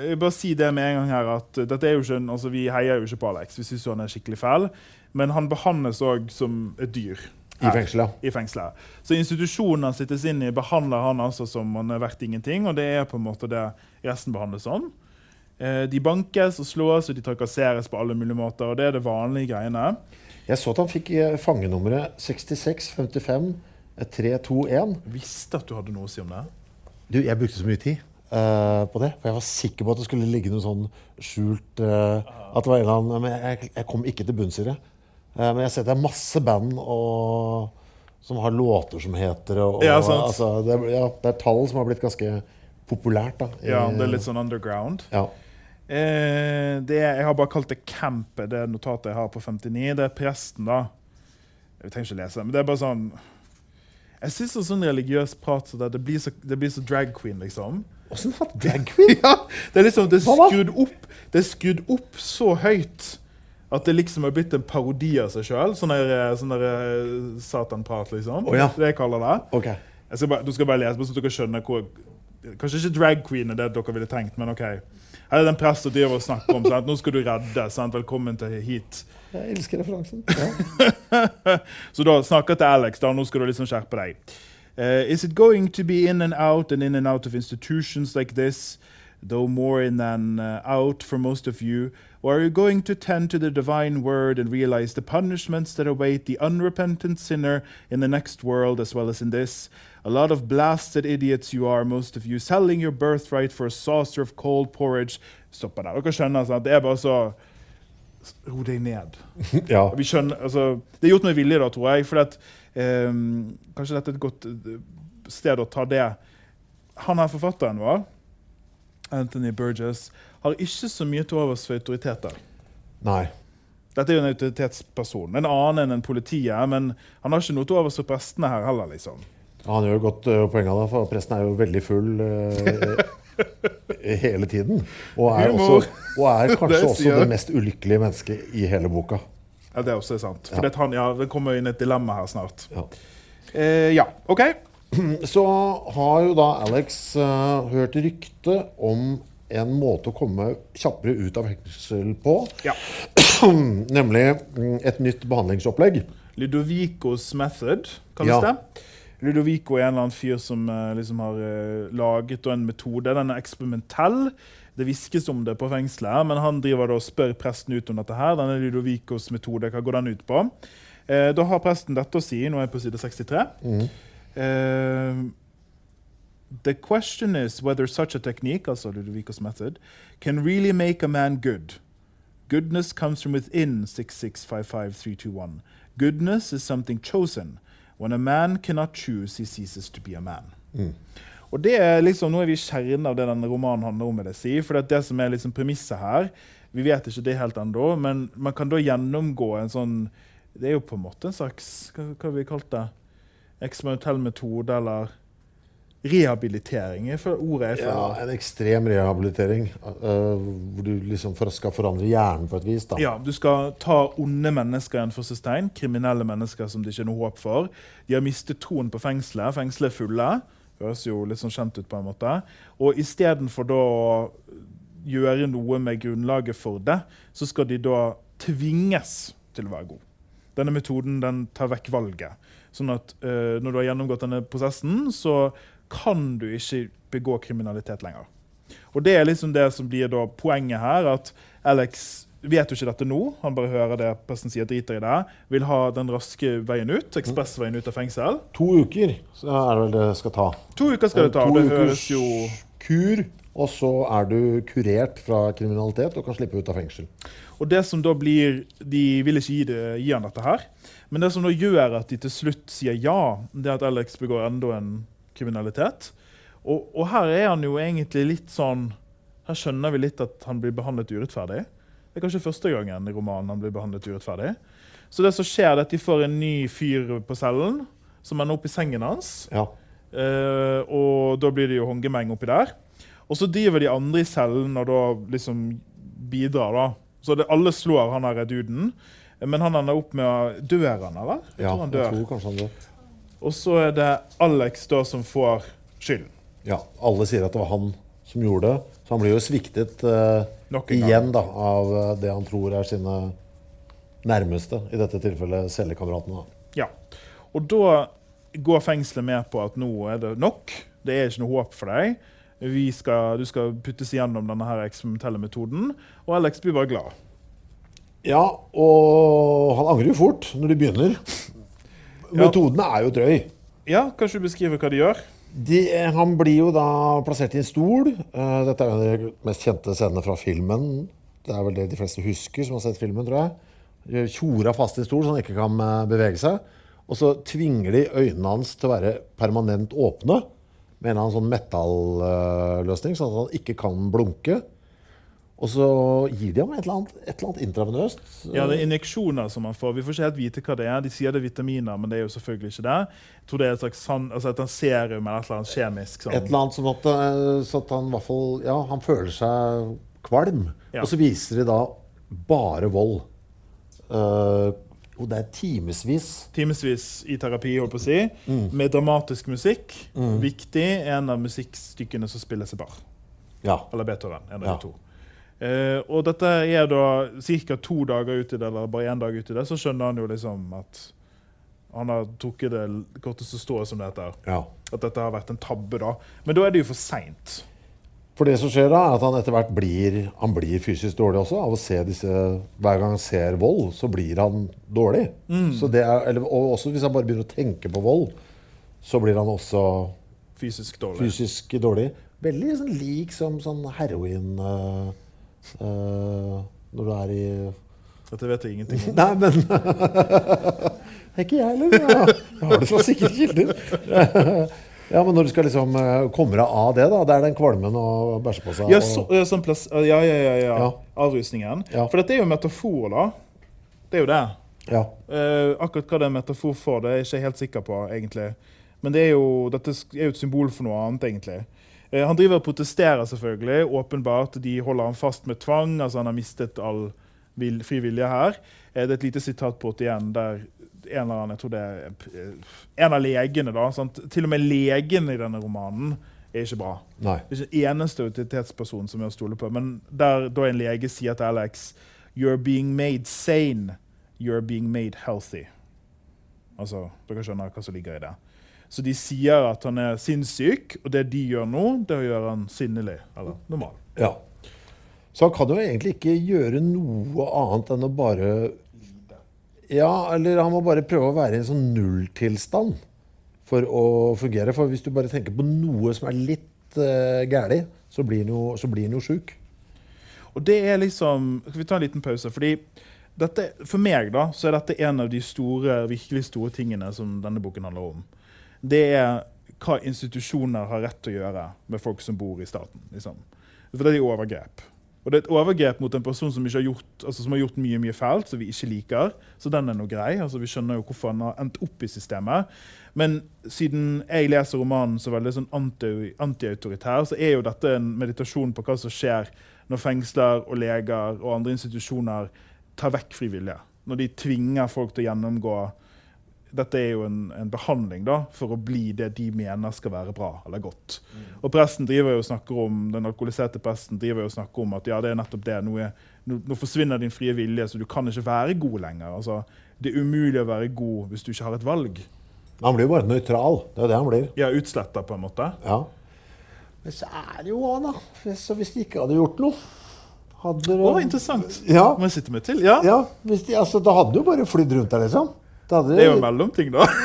Jeg vil bare si det med en gang her at dette er jo ikke en, altså, Vi heier jo ikke på Alex. Vi syns han er skikkelig fæl. Men han behandles òg som et dyr. I her, fengselet. I fengselet. Så institusjonen han sittes inn i, behandler han altså som han er verdt ingenting. Og det er på en måte det resten behandles som. Eh, De bankes og slås og de trakasseres på alle mulige måter. og Det er det vanlige greiene. Jeg så at han fikk eh, fangenummeret 6655 321. Visste at du hadde noe å si om det. Du, jeg brukte så mye tid uh, på det. For jeg var sikker på at det skulle ligge noe sånn skjult uh, At det var en eller annen Men jeg, jeg kom ikke til bunns i det. Uh, men jeg ser at det er masse band og, som har låter som heter og, og, Ja, sant. altså, det, er- ja, det er tall som har blitt ganske populært. da. i- Ja, Det er litt sånn underground. ja. Eh, det, jeg har bare kalt det campet, det notatet jeg har på 59. Det er presten, da. Jeg trenger ikke lese, men det er bare sånn Jeg syns sånn religiøs prat så det, det, blir så, det blir så drag queen, liksom. Åssen har drag queen? ja, Det er liksom, det er skrudd opp Det er skrudd opp så høyt at det liksom har blitt en parodi av seg sjøl. Sånn der, eh, sånn eh, satanprat, liksom. Oh, ja. Det jeg kaller det. Okay. Jeg skal bare, du skal bare lese, så dere skjønner hvor Kanskje ikke drag queen er det dere ville tenkt, men OK. Her er den en de har driver og snakker om sant? Nå skal du redde. Sant? Velkommen til hit. Jeg elsker referansen. Ja. Så da snakker til Alex. da, Nå skal du liksom skjerpe deg. Uh, is it going to be in and out and in and out of institutions like this, though more in than uh, out for most of you? Or are you going to tend to the divine word and realize the punishments that await the unrepentant sinner in the next world as well as in this? A lot of blasted idiots you are, most of you, selling your birthright for a saucer of cold porridge. Stopper der. Dere skjønner, at Det er bare så Ro deg ned. ja. Vi skjønner, altså, det er gjort med vilje, da, tror jeg. For at, um, kanskje dette er et godt eh, sted å ta det. Han her forfatteren vår, Anthony Burgess, har ikke så mye til overs for autoriteter. Nei. Dette er jo en autoritetsperson. En annen enn en politiet. Men han har ikke noe til overs for prestene her heller, liksom. Han gjør godt uh, poeng av det, for presten er jo veldig full uh, hele tiden. Og er, også, og er kanskje Det også det mest ulykkelige mennesket i hele boka. Ja, Det er også sant. For Ja. det, han, ja, det kommer inn et dilemma her snart. Ja. Eh, ja, OK. Så har jo da Alex uh, hørt rykte om en måte å komme kjappere ut av fengsel på. Ja. Nemlig mm, et nytt behandlingsopplegg. Ludovicos method, kalles Ja. det. Ludovico er en eller annen fyr som eh, liksom har eh, laget en metode. Den er eksperimentell. Det hviskes om det på fengselet, men han driver og spør presten ut om dette. her. Denne Ludovicos metode, hva går den ut på? Eh, da har presten dette å si. Nå er jeg på side 63. Eh, The question is whether such a technique, also Ludovicos method, can really make a man good. Goodness comes from within 6655321. Goodness is something chosen. When a man cannot choose, he ceases to be a man. Og det er liksom, Nå er vi i kjernen av det denne romanen handler om. det si, for det, er det som er liksom premisset her, Vi vet ikke det helt ennå, men man kan da gjennomgå en sånn Det er jo på en måte en slags Hva, hva har vi kalt det? Eksperimentell metode, eller rehabilitering. For ordet ordet jeg Ja, en ekstrem rehabilitering. eh, hvor du liksom for, skal forandre hjernen på et vis. da. Ja, Du skal ta onde mennesker igjen for stein, kriminelle mennesker som det ikke er noe håp for. De har mistet troen på fengselet. Fengselet er fulle. Høres jo litt sånn kjent ut på en måte. Og istedenfor da å gjøre noe med grunnlaget for det, så skal de da tvinges til å være god. Denne metoden den tar vekk valget. Sånn at uh, når du har gjennomgått denne prosessen, så kan du ikke begå kriminalitet lenger. Og det er liksom det som blir da poenget her, at Alex vet jo ikke dette nå. Han bare hører det pressen sier, driter i det. Vil ha den raske veien ut, ekspressveien ut av fengsel. To uker så er det vel det skal ta. To uker skal det ta. To Det høres jo kur, og så er du kurert fra kriminalitet og kan slippe ut av fengsel. Og det som da blir De vil ikke gi, det, gi han dette her. Men det som da gjør at de til slutt sier ja, det er at Alex begår enda en kriminalitet. Og, og her er han jo egentlig litt sånn Her skjønner vi litt at han blir behandlet urettferdig. Det er kanskje første gangen i romanen han blir behandlet urettferdig. Så det som skjer er at de får en ny fyr på cellen som ender opp i sengen hans. Ja. Uh, og da blir det jo håndgemeng oppi der. Og så driver de andre i cellen og da liksom bidrar, da. Så det, alle slår han her duden. Men han ender opp med å Dør han, eller? Jeg ja, tror han jeg tror kanskje han dør. Og så er det Alex da som får skylden. Ja, alle sier at det var han som gjorde det. Så han blir jo sviktet gang. igjen da, av eh, det han tror er sine nærmeste, i dette tilfellet cellekameratene. Ja. Og da går fengselet med på at nå er det nok. Det er ikke noe håp for deg. Vi skal, du skal puttes igjennom denne eksperimentelle metoden. Og Alex blir bare glad. Ja, og han angrer jo fort når de begynner. Metodene er jo drøy. Ja, Kanskje du beskriver hva de gjør? De, han blir jo da plassert i en stol. Eh, Dette er en av de mest kjente scenene fra filmen. Det er vel det de fleste husker som har sett filmen, tror jeg. Tjora fast i en stol så han ikke kan eh, bevege seg. Og så tvinger de øynene hans til å være permanent åpne med en eller annen sånn metalløsning, sånn at han ikke kan blunke. Og så gir de ham et eller annet, et eller annet intravenøst. Ja, det er injeksjoner som man får. Vi får ikke helt vite hva det er. De sier det er vitaminer, men det er jo selvfølgelig ikke det. Jeg tror det er et slags sand, altså et serum eller et eller annet kjemisk. Sånn. Et eller annet sånn at, eh, så at han i hvert fall Ja, han føler seg kvalm. Ja. Og så viser de da bare vold. Uh, og det er timevis. Timevis i terapi, holdt på å si, med dramatisk musikk. Viktig. En av musikkstykkene som spilles i bar. Ja. Eller Beethoven. En av Ja. de to. Eh, og dette er da ca. to dager ut i det, eller bare én dag ut i det, så skjønner han jo liksom at han har trukket det korteste strået, som det heter. ja. At dette har vært en tabbe, da. Men da er det jo for seint. For det som skjer da, er at han etter hvert blir, han blir fysisk dårlig også. Av å se disse Hver gang han ser vold, så blir han dårlig. Så det er, eller, og også hvis han bare begynner å tenke på vold, så blir han også Fysisk dårlig. fysisk dårlig. Veldig sånn lik som sånn heroin eh, eh, Når du er i Dette vet jeg ingenting om. Nei, men Det er ikke jeg heller. Ja. Jeg har det fra sikre kilder. Ja, men når du skal liksom eh, komme deg av det, da. Det er den kvalmen og bæsje på seg. Ja, så, ja, sånn plass, ja, ja, ja, ja. Ja. Avrusningen. Ja. For dette er jo en metafor, da. Det er jo det. ja. Uh, akkurat hva det er metafor for, det er jeg ikke helt sikker på, egentlig. Men det er jo, dette er jo et symbol for noe annet, egentlig. Eh, han driver og protesterer, selvfølgelig. Åpenbart. De holder han fast med tvang. altså Han har mistet all vil, fri vilje her. Eh, det er et lite sitat på 81 der en eller annen, jeg tror det er eh, en av legene da, sant? Til og med legen i denne romanen er ikke bra. Nei. Det er ikke den eneste autoritetsperson som er å stole på. Men der da en lege sier til Alex You're being made sane. You're being made healthy. Altså, Dere skjønner hva som ligger i det. Så de sier at han er sinnssyk, og det de gjør nå, det er å gjøre han sinnelig. Eller normal. Ja. Så han kan jo egentlig ikke gjøre noe annet enn å bare Ja, eller han må bare prøve å være i en sånn nulltilstand for å fungere. For hvis du bare tenker på noe som er litt uh, gæli, så blir han jo, så blir han jo sjuk. Og det er liksom Skal vi ta en liten pause? Fordi dette, For meg da, så er dette en av de store, virkelig store tingene som denne boken handler om. Det er hva institusjoner har rett til å gjøre med folk som bor i staten. Liksom. For det er overgrep. Og det er et overgrep mot en person som, har gjort, altså som har gjort mye mye fælt, som vi ikke liker. Så den er nå grei. altså Vi skjønner jo hvorfor han har endt opp i systemet. Men siden jeg leser romanen så veldig sånn anti- anti-autoritær, så er jo dette en meditasjon på hva som skjer når fengsler og leger og andre institusjoner tar vekk frivillige. Når de tvinger folk til å gjennomgå dette er jo en, en behandling da, for å bli det de mener skal være bra eller godt. Og presten driver jo og snakker om, Den alkoholiserte presten driver jo og snakker om at ja, det er nettopp det. Nå, er, nå, nå forsvinner din frie vilje, så du kan ikke være god lenger. Altså, det er umulig å være god hvis du ikke har et valg. Han blir jo bare nøytral. Det er det han blir. Ja, Utsletta, på en måte. Ja. Men så er det jo òg, da. Hvis, så hvis de ikke hadde gjort noe hadde Å, det- interessant. Ja. Må jeg sitte meg til? Ja. Ja, hvis de, altså, Da hadde du bare flydd rundt der, liksom. Hadde Det er jo en mellomting, da. ja.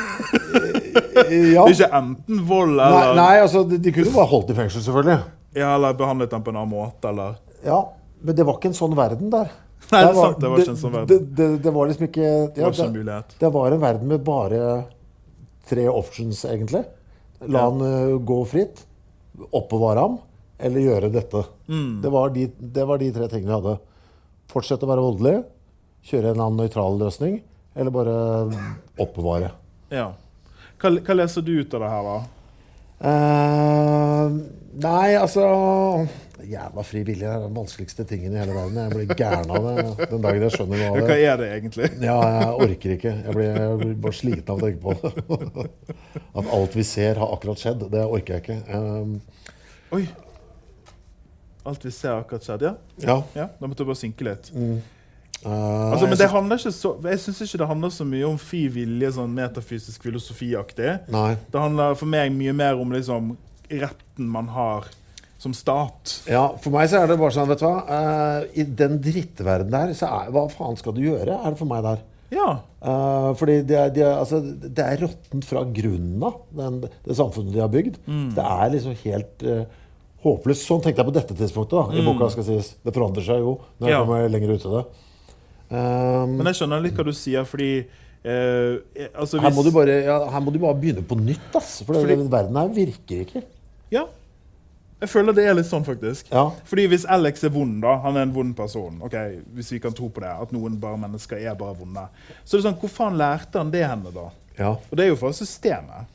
Det er ikke enten vold eller, nei, altså, de, de kunne bare holdt i fengsel, selvfølgelig. ja, eller behandlet dem på en annen måte, eller Ja, Men det var ikke en sånn verden der. Nei, det sant, det var ikke en sånn verden. Det, det, det var liksom ikke Det var ikke en mulighet. det var en verden med bare tre options, egentlig. La han eh, gå fritt, oppbevare ham, eller gjøre dette. Mm. Det, var de, det var de tre tingene vi hadde. Fortsette å være voldelig, kjøre en eller annen nøytral løsning, eller bare oppbevare. Ja. Hva, hva leser du ut av det her, da? Uh, nei, altså Jævla fri vilje er den vanskeligste tingen i hele verden. Jeg blir gæren av det den dagen jeg skjønner noe av det. hva er det egentlig? Ja, jeg orker ikke. Jeg blir, jeg blir bare sliten av å tenke på det. At alt vi ser, har akkurat skjedd. Det orker jeg ikke. Um, Oi. Alt vi ser, har akkurat skjedd, ja? ja. ja? Da måtte jeg bare synke litt. Eh, Altså, men det handler ikke så, Jeg syns ikke det handler så mye om fri vilje, sånn metafysisk filosofiaktig. Nei. Det handler for meg mye mer om liksom retten man har som stat. Ja, for meg så er det bare sånn, vet du hva. uh, I den drittverdenen der, så er Hva faen skal du gjøre, er det for meg der. Ja. Uh, fordi det er, de er, altså, det er råttent fra grunnen av, den- det samfunnet de har bygd. Mm. Det er liksom helt eh, håpløst. Sånn tenkte jeg på dette tidspunktet da, i boka. skal sies. Det forandrer seg jo når jeg Mm. Ja. kommer lenger ut i det. Um, Men jeg skjønner litt hva du sier, fordi uh, altså her, må du bare, ja, her må du bare begynne på nytt. Ass, for Fordi- den verden her virker ikke. Ja. Jeg føler det er litt sånn, faktisk. Ja. Fordi hvis Alex er vond, da, han er en vond person, ok, hvis vi kan tro på det, at noen bare mennesker er bare vonde, så er det sånn, hvor faen lærte han det henne, da? Ja. Og det er jo fra systemet.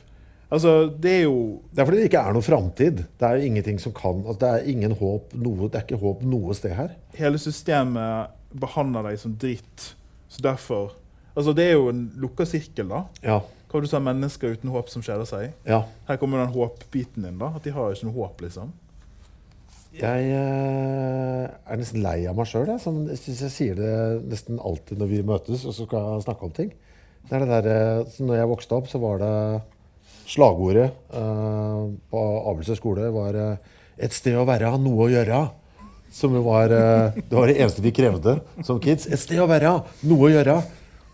Altså, det er jo Det er fordi det ikke er noe framtid. Det er jo ingenting som kan altså, Det er ingen håp noe, Det er ikke håp noe sted her. Hele systemet behandler deg som dritt. Så derfor Altså, det er jo en lukka sirkel, da. Ja. Hva du sa, mennesker uten håp som kjeder seg? ja. Her kommer den håpbiten din, da. At de har ikke noe håp, liksom. Jeg eh, er nesten lei av meg sjøl. Jeg, sånn, syns jeg sier det nesten alltid når vi møtes og skal snakke om ting. Det er det der, eh, når jeg vokste opp, så var det slagordet eh, på Abelsø skole var eh, 'Et sted å være, noe å gjøre'. Som var eh, Det var det eneste vi krevde som kids. Et sted å være, noe å gjøre.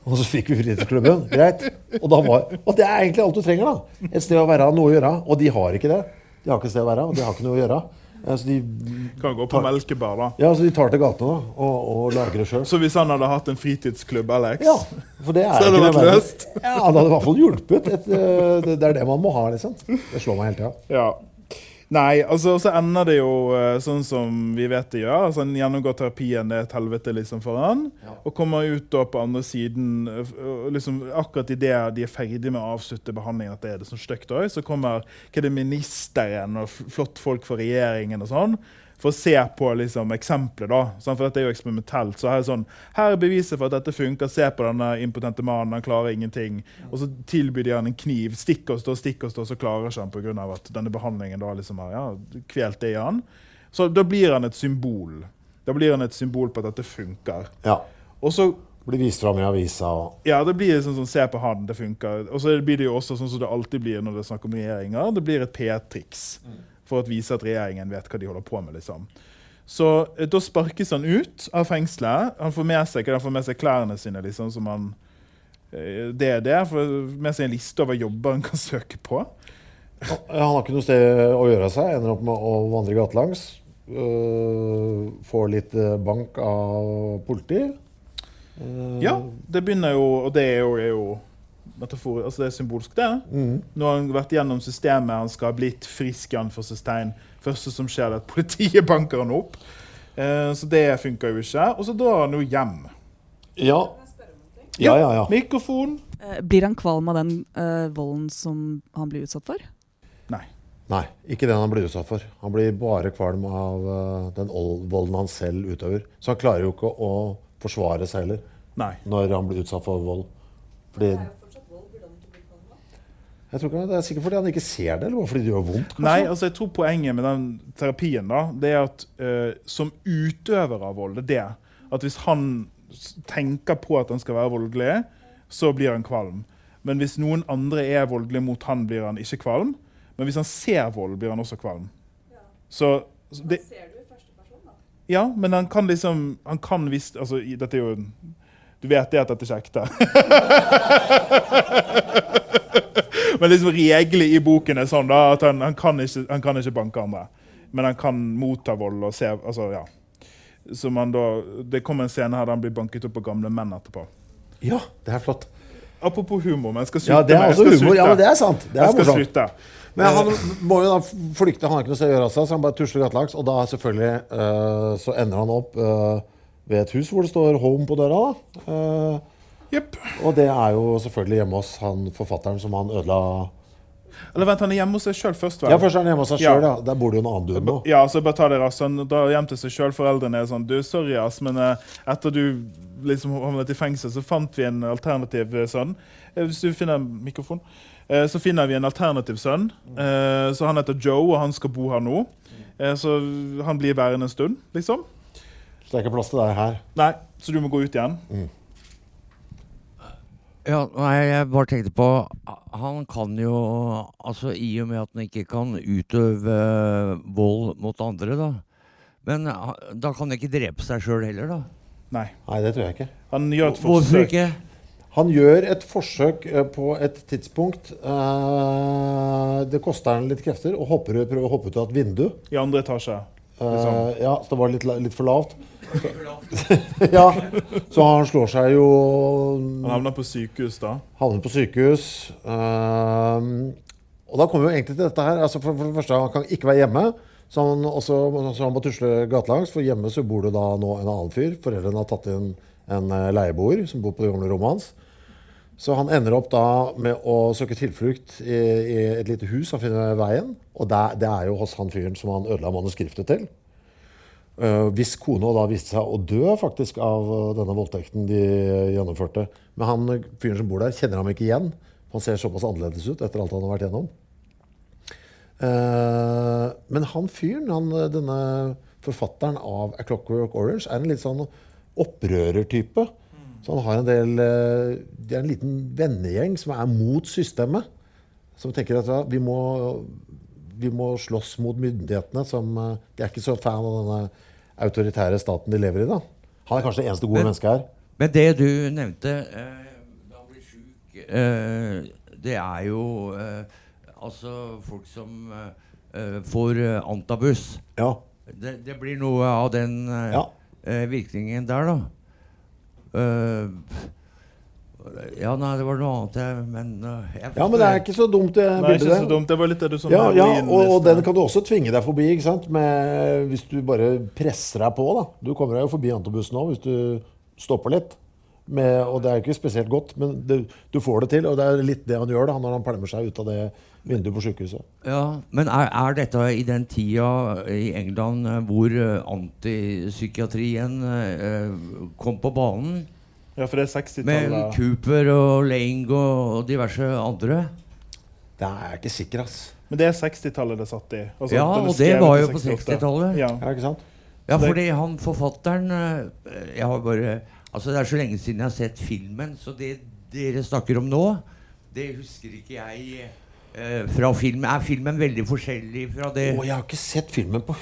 Og så fikk vi fritidsklubben. Greit. Og, da var, og det er egentlig alt du trenger. da. Et sted å være, noe å gjøre. Og de har ikke det. De har ikke sted å være, og de har ikke noe å gjøre. Altså, de, Kan gå på melkebar, da. ja, så de tar til gatene og, og lager det sjøl. Så hvis han hadde hatt en fritidsklubb, Alex Ja, for det er Så hadde det vært løst. Ja, Han hadde i hvert fall hjulpet. Et, eh, det, det er det man må ha, liksom. Det slår meg hele tida. Ja. Nei, altså, så ender det jo eh, sånn som vi vet det gjør. Altså, Han gjennomgår terapien, det er et helvete liksom for han, og kommer ut da på andre siden eh, liksom Akkurat idet de er ferdig med å avslutte behandlingen, at det er det sånn stygt òg, så kommer hva er det, ministeren og flott folk for regjeringen og sånn. For å se på liksom, eksempler, da. sant? For dette er jo eksperimentelt. Så her er sånn, her er beviset for at dette funker. Se på denne impotente mannen, han klarer ingenting. Og så tilbyr de han en kniv. Stikk og stå, stikk og stå, så klarer ikke han pga. at denne behandlingen da liksom har ja, kvelt det i han. Så da blir han et symbol. Da blir han et symbol på at dette funker. Ja. Og så Blir vist fram i avisa og ja, det blir sånn, sånn, se på han, det funker. Og så blir det jo også sånn som det alltid blir når det er snakk om regjeringer. Det blir et P-triks for å vise at regjeringen vet hva de holder på med. liksom. Så eh, da sparkes han ut av fengselet. Han får med seg, han får med seg klærne sine. liksom, som han, eh, det er det. Får med seg en liste over jobber han kan søke på. Han har ikke noe sted å gjøre seg. Ender opp med å vandre gatelangs. Uh, får litt eh, bank av politi. Uh, Ja, det begynner jo, og det er jo, er jo metafor, altså det er symbolsk, det. Nå har han vært gjennom systemet, han skal ha blitt frisk, i anførselstegn. Første som skjer, er at politiet banker han opp. Eh, så det funker jo ikke. Og så drar han jo hjem. Ja. Ja, ja, ja. Mikrofon. Eh, Blir han kvalm av den eh, volden som han blir utsatt for? Nei. Nei, ikke den han blir utsatt for. Han blir bare kvalm av uh, den volden han selv utøver. Så han klarer jo ikke å forsvare seg heller Nei. når han blir utsatt for vold. Fordi jeg tror ikke Det er sikkert fordi han ikke ser det, eller fordi det gjør vondt. kanskje? Nei, altså jeg tror poenget med den terapien da, det er at uh, som utøver av vold, det er det. At hvis han tenker på at han skal være voldelig, så blir han kvalm. Men hvis noen andre er voldelige mot han, blir han ikke kvalm. Men hvis han ser vold, blir han også kvalm. Så, så det, Ja, men han kan liksom Han kan visst altså, Dette er jo Du vet det at dette er ikke ekte. Men liksom regelen i boken er sånn da, at han, han, kan ikke, han kan ikke banke andre. Men han kan motta vold og se altså, ja. Da, Det kommer en scene her der han blir banket opp av gamle menn etterpå. Ja, det er flott. Apropos humor, men jeg skal slutte. Ja, det er også humor. Ja, men det er sant. Det er jeg skal morsomt. slutte. Men han må jo da flykte, han har ikke noe sted å gjøre av seg, så han bare tusler gatelangs. Og da selvfølgelig eh, så ender han opp eh, ved et hus hvor det står 'Home' på døra. da. Eh, Jepp. og det er jo selvfølgelig hjemme hos han forfatteren som han ødela Eller vent, han er hjemme hos seg sjøl først, vel? Ja, først er han hjemme hos seg selv, sjøl, ja. Der bor det jo en annen dude nå. Ja, så bare ta det raskt. Han drar hjem til seg sjøl. Foreldrene er sånn Du, sorry, ass, men eh, etter du liksom havnet i fengsel, så fant vi en alternativ eh, sønn. Eh, Hvis du finner en mikrofon. Så finner vi en alternativ sønn. Så han heter Joe, og han skal bo her nå. Så han blir værende en stund, liksom. Så det er ikke plass til deg her. Nei, så du må gå ut igjen. Ja, nei, jeg bare tenkte på Han kan jo Altså, i og med at han ikke kan utøve eh, vold mot andre, da. Men da kan han ikke drepe seg sjøl heller, da. Nei. Nei, det tror jeg ikke. Han gjør et forsøk. Hvorfor ikke? Han gjør et forsøk eh, på et tidspunkt. eh, det koster han litt krefter, og hopper, prøver å hoppe ut av et vindu. I andre etasje. Eh, Liksom. ja, så det var litt, litt for lavt. ja, Så han slår seg jo Han havner på sykehus da. Havner på sykehus. Um, og da kommer vi jo egentlig til dette her. Altså for, for det første, Han kan ikke være hjemme, så han, også, så han må tusle gatelangs. For hjemme så bor det da nå en annen fyr. Foreldrene har tatt inn en eh, leieboer som bor på det gamle rommet hans. Så han ender opp da med å søke tilflukt i, i et lite hus han finner veien. Og det, det er jo hos han fyren som han ødela manuskriptet til. Uh, hvis kona da viste seg å dø faktisk av uh, denne voldtekten de gjennomførte. Men han fyren som bor der, kjenner ham ikke igjen. Han ser såpass annerledes ut etter alt han har vært gjennom. Men han fyren, han, denne forfatteren av A Clockwork Orange, er en litt sånn opprørertype. Så han har en del Det er en liten vennegjeng som er mot systemet. Som tenker at ja, vi må vi må slåss mot myndighetene. som eh, De er ikke så fan av denne autoritære staten de lever i. da. Han er kanskje det eneste gode Men- mennesket her. Men det du nevnte eh, Da blir sjuk eh, Det er jo eh, altså folk som eh, eh, får eh, antabus. Ja. Det, det blir noe av den Ja. virkningen der, da. Ja, nei, det var noe annet, jeg Men eh, jeg ja, men det er ikke så dumt, det Nei, bildet. ikke så dumt. Det var litt det du sånn Ja, ja, og, og den kan du også tvinge deg forbi ikke sant? Med, hvis du bare presser deg på. da. Du kommer deg jo forbi antibussen nå hvis du stopper litt. Med, og det er jo ikke spesielt godt, men det, du får det til. Og det er litt det han gjør da, når han pælmer seg ut av det vinduet på sykehuset. Ja, Men er, er dette i den tida i England eh, hvor eh, antipsykiatrien eh, kom på banen? Ja, for det er 60-tallet. Cooper og Lang og diverse andre? Det er jeg ikke sikker, ass. Men det er 60-tallet det satt i. Altså, Ja, det og det var jo på 60-tallet. Ja. Ja, ikke sant? Ja, Det- fordi han forfatteren eh, Jeg har bare Altså, det er så lenge siden jeg har sett filmen, så det dere snakker om nå, det husker ikke jeg eh, fra film. Er filmen veldig forskjellig fra det? Å, jeg har ikke sett filmen på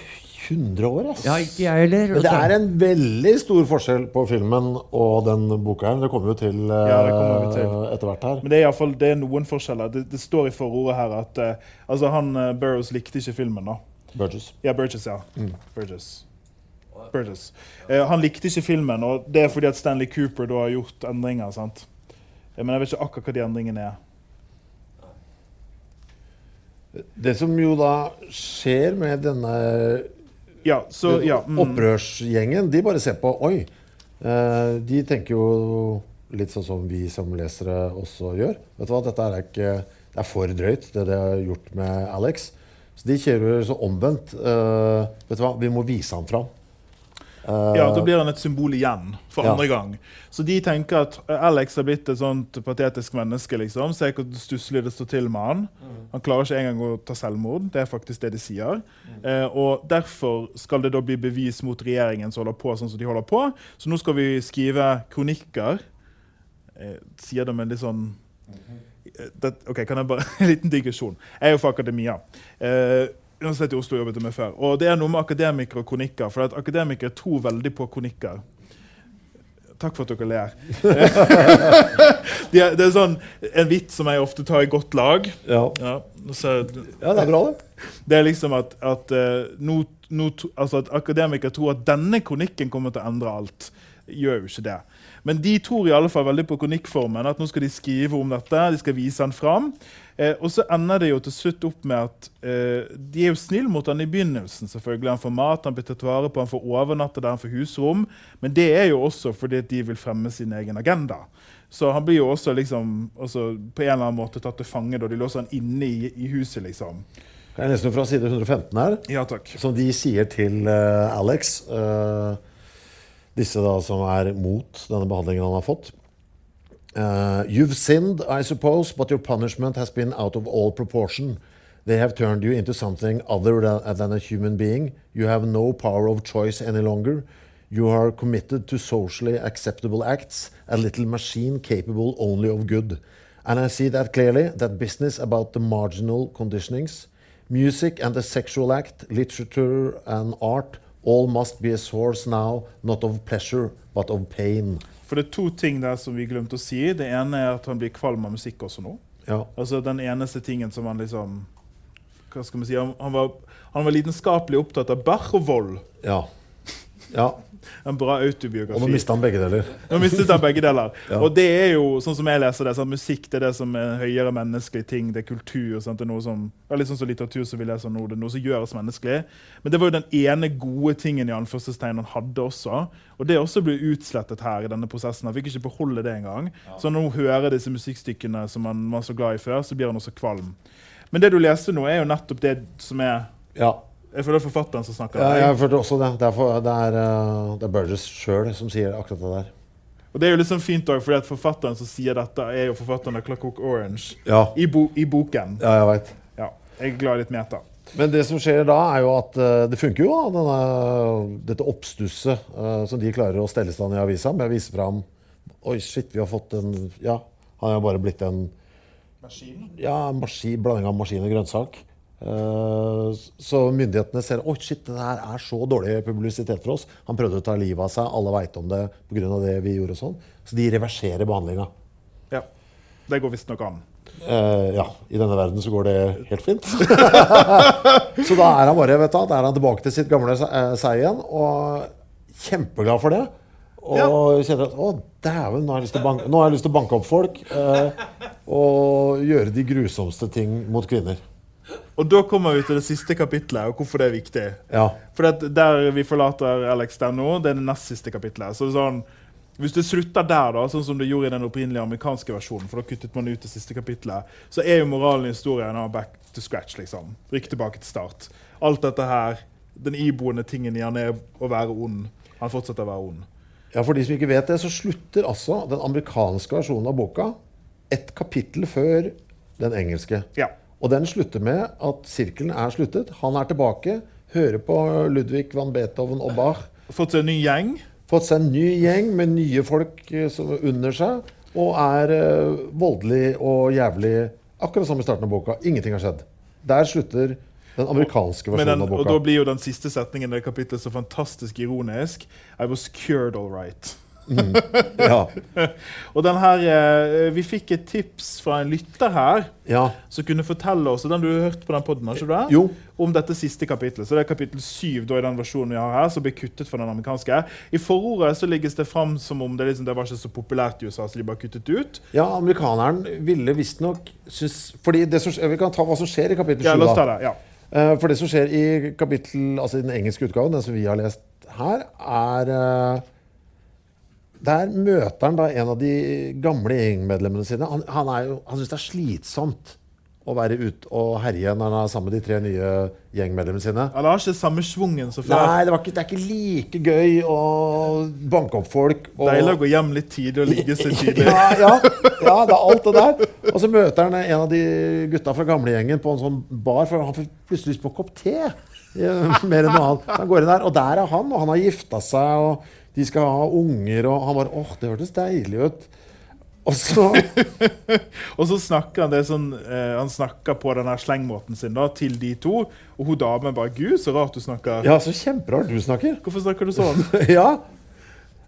100 år, ass. Ja, ikke jeg heller. Men det er en veldig stor forskjell på filmen og den boka her. Det kommer vi jo til, eh, Ja, kommer vi til. etter hvert her. Men det er, i alle fall, det er noen forskjeller. Det, det står i forordet her at uh, altså han uh, Burroughs likte ikke filmen. da. Burgess. Ja, Burgess, ja. Burgess. Burgess. Uh, han likte ikke filmen, og det er fordi at Stanley Cooper da har gjort endringer. sant? Eh, Men jeg vet ikke akkurat hva de endringene er. Det som jo da skjer med denne Ja, så ja. Mm. Opprørsgjengen, de bare ser på Oi. Eh, de tenker jo litt sånn som vi som lesere også gjør. Vet du hva, dette er ikke Det er for drøyt, det de har gjort med Alex. Så de kjører så omvendt. Eh, vet du hva, vi må vise ham fram. Eh, Ja, Da blir han et symbol igjen, for Ja. andre gang. Så de tenker at Alex har blitt et sånt patetisk menneske. liksom. Se hvor stusslig det står til med han. Han klarer ikke engang å ta selvmord. Det er faktisk det de sier. Eh, og Derfor skal det da bli bevis mot regjeringen som holder på sånn som de holder på. Så nå skal vi skrive kronikker. Eh, sier det med litt sånn Eh, det, ok, kan jeg bare, En liten digresjon. Jeg er jo fra akademia. Eh, Universitetet i Oslo jobbet jeg med før. Og det er noe med akademikere og kronikker. For akademikere tror veldig på kronikker. Takk for at dere ler. det, er, det er sånn en vits som jeg ofte tar i godt lag. ja. Ja, så, ja, det er bra, det. det er liksom at, at, no, nå, nå, altså at akademikere tror at denne kronikken kommer til å endre alt. Gjør jo ikke det. Men de tror i alle fall veldig på kronikkformen. At nå skal de skrive om dette, de skal vise han fram. Eh, og så ender det jo til slutt opp med at eh, de er jo snille mot han i begynnelsen. selvfølgelig. Han får mat, han blir tatt vare på, han får overnatte der, han får husrom. Men det er jo også fordi de vil fremme sin egen agenda. Så han blir jo også liksom, altså, på en eller annen måte tatt til fange da de låser han inne i, i huset. liksom. Kan jeg lese noe fra side 115 her? Ja takk. Som de sier til uh, Alex, eh, disse da som er mot denne behandlingen han har fått. Uh, You've sinned, I suppose, but your punishment has been out of all proportion. They have turned you into something other than, a human being. You have no power of choice any longer. You are committed to socially acceptable acts, a little machine capable only of good. And I see that clearly, that business about the marginal conditionings, music and the sexual act, literature and art, all must be a source now, not of pleasure, but of pain. For det er to ting der som vi glemte å si. Det ene er at han blir kvalm av musikk også nå. Ja. Altså Den eneste tingen som han liksom Hva skal man si? Han, han, var, han var lidenskapelig opptatt av Bach og vold. Ja. ja. En bra Og nå autobiografi. mista han begge deler. Nå mistet han begge deler. Ja. Og det er jo, sånn som jeg leser det, sånn, musikk det er det som er en høyere menneskelig ting. Det er kultur. Sant? Det er noe som, ja, litt sånn som litteratur som vi leser nå. Det er noe som gjør oss menneskelig. Men det var jo den ene gode tingen i anførselstegn han hadde også. Og det også ble utslettet her i denne prosessen. Han fikk ikke beholde det engang. Så når hun hører disse musikkstykkene som han var så glad i før, så blir han også kvalm. Men det du leste nå, er jo nettopp det som er Ja. Jeg føler det er forfatteren som snakker. ja jeg følte også det. Det er, for, det er, eh, det er Burgess sjøl som sier akkurat det der. Og det er jo sånn fint også, fordi at Forfatteren som sier dette, er jo forfatteren av Clockwork Orange Ja, i, bo i boken. ja jeg vet. Ja, jeg er glad i litt meta. Men det som skjer da, er jo at eh, det funker jo, da, denne, dette oppstusset uh, som de klarer å stelle i stand i avisa med å vise fram Oi, shit, vi har fått en Ja, han har jo bare blitt en Maskin? ja, en maskin, blanding av maskin og grønnsak. Eh, så myndighetene ser at shit, det her er så dårlig publisitet for oss. Han prøvde å ta livet av seg, alle veit om det pga. det vi gjorde. sånn. Så de reverserer behandlinga. Ja, Det går visstnok an. Uh, ja, i denne verden så går det helt fint. så da er han bare, vet du, da er han tilbake til sitt gamle eh, seg igjen, og kjempeglad for det. Og kjenner at å, dæven, nå har jeg lyst til å banke, banke opp folk. Uh, og gjøre de grusomste ting mot kvinner. Og da kommer vi til det siste kapitlet, og hvorfor det er viktig. Ja. For der vi forlater Alex der nå, det er det nest siste kapitlet. Så sånn, hvis du slutter der, da, sånn som du gjorde i den opprinnelige amerikanske versjonen, for da kuttet man ut det siste kapitlet, så er jo moralen i historien back to scratch, liksom. Rykk tilbake til start. Alt dette her, den iboende tingen i han er å være ond. Han fortsetter å være ond. Ja, For de som ikke vet det, så slutter altså den amerikanske versjonen av boka et kapittel før den engelske. Ja. Og den slutter med at sirkelen er sluttet. Han er tilbake, hører på Ludvig van Beethoven og Bach. Fått seg en ny gjeng. Fått seg en ny gjeng med nye folk eh, under seg. Og er eh, voldelig og jævlig, akkurat som i starten av boka. Ingenting har skjedd. Der slutter den amerikanske versjonen den, av og da blir jo den siste setningen i det kapittelet så fantastisk ironisk. I was cured all right. Ja. Og den her, eh, Vi fikk et tips fra en lytter her ja. som kunne fortelle oss den du har hørt på den podden, ikke det? Jo. om dette siste kapittelet. Så det er kapittel 7 da, i den versjonen vi har her, som ble kuttet fra den amerikanske. I forordet så legges det fram som om det, liksom, det var ikke så populært i USA, så de bare kuttet ut. Ja, amerikaneren ville visstnok synes Fordi det som, Vi kan ta hva som skjer i kapittel Ja, 7. la oss ta det. Ja. Eh, For det som skjer i kapittel, altså i den engelske utgaven, den som vi har lest her, er eh, Der møter han da en av de gamle gjengmedlemmene sine. Han, han, jo- han syns det er slitsomt å være ute og herje når han er sammen med de tre nye gjengmedlemmene sine. Han har ikke samme svungen som før. Nei, det, var ikke, det er ikke like gøy å banke opp folk. og- Deilig å gå hjem litt tidlig og ligge seg tidlig. ja, ja, ja, det er alt det der. Og så møter han en av de gutta fra gamlegjengen på en sånn bar, for han får plutselig lyst på en kopp te. Ja, mer enn noe annet. Så han går inn der, og der er han, og han har gifta seg, og de skal ha unger, og han bare åh, det hørtes deilig ut. Og så Og så snakker han det sånn eh, Han snakker på den slengmåten sin da, til de to. Og hun damen bare 'Gud, så rart du snakker'. Ja, så kjemperart du snakker. Hvorfor snakker du sånn? ja.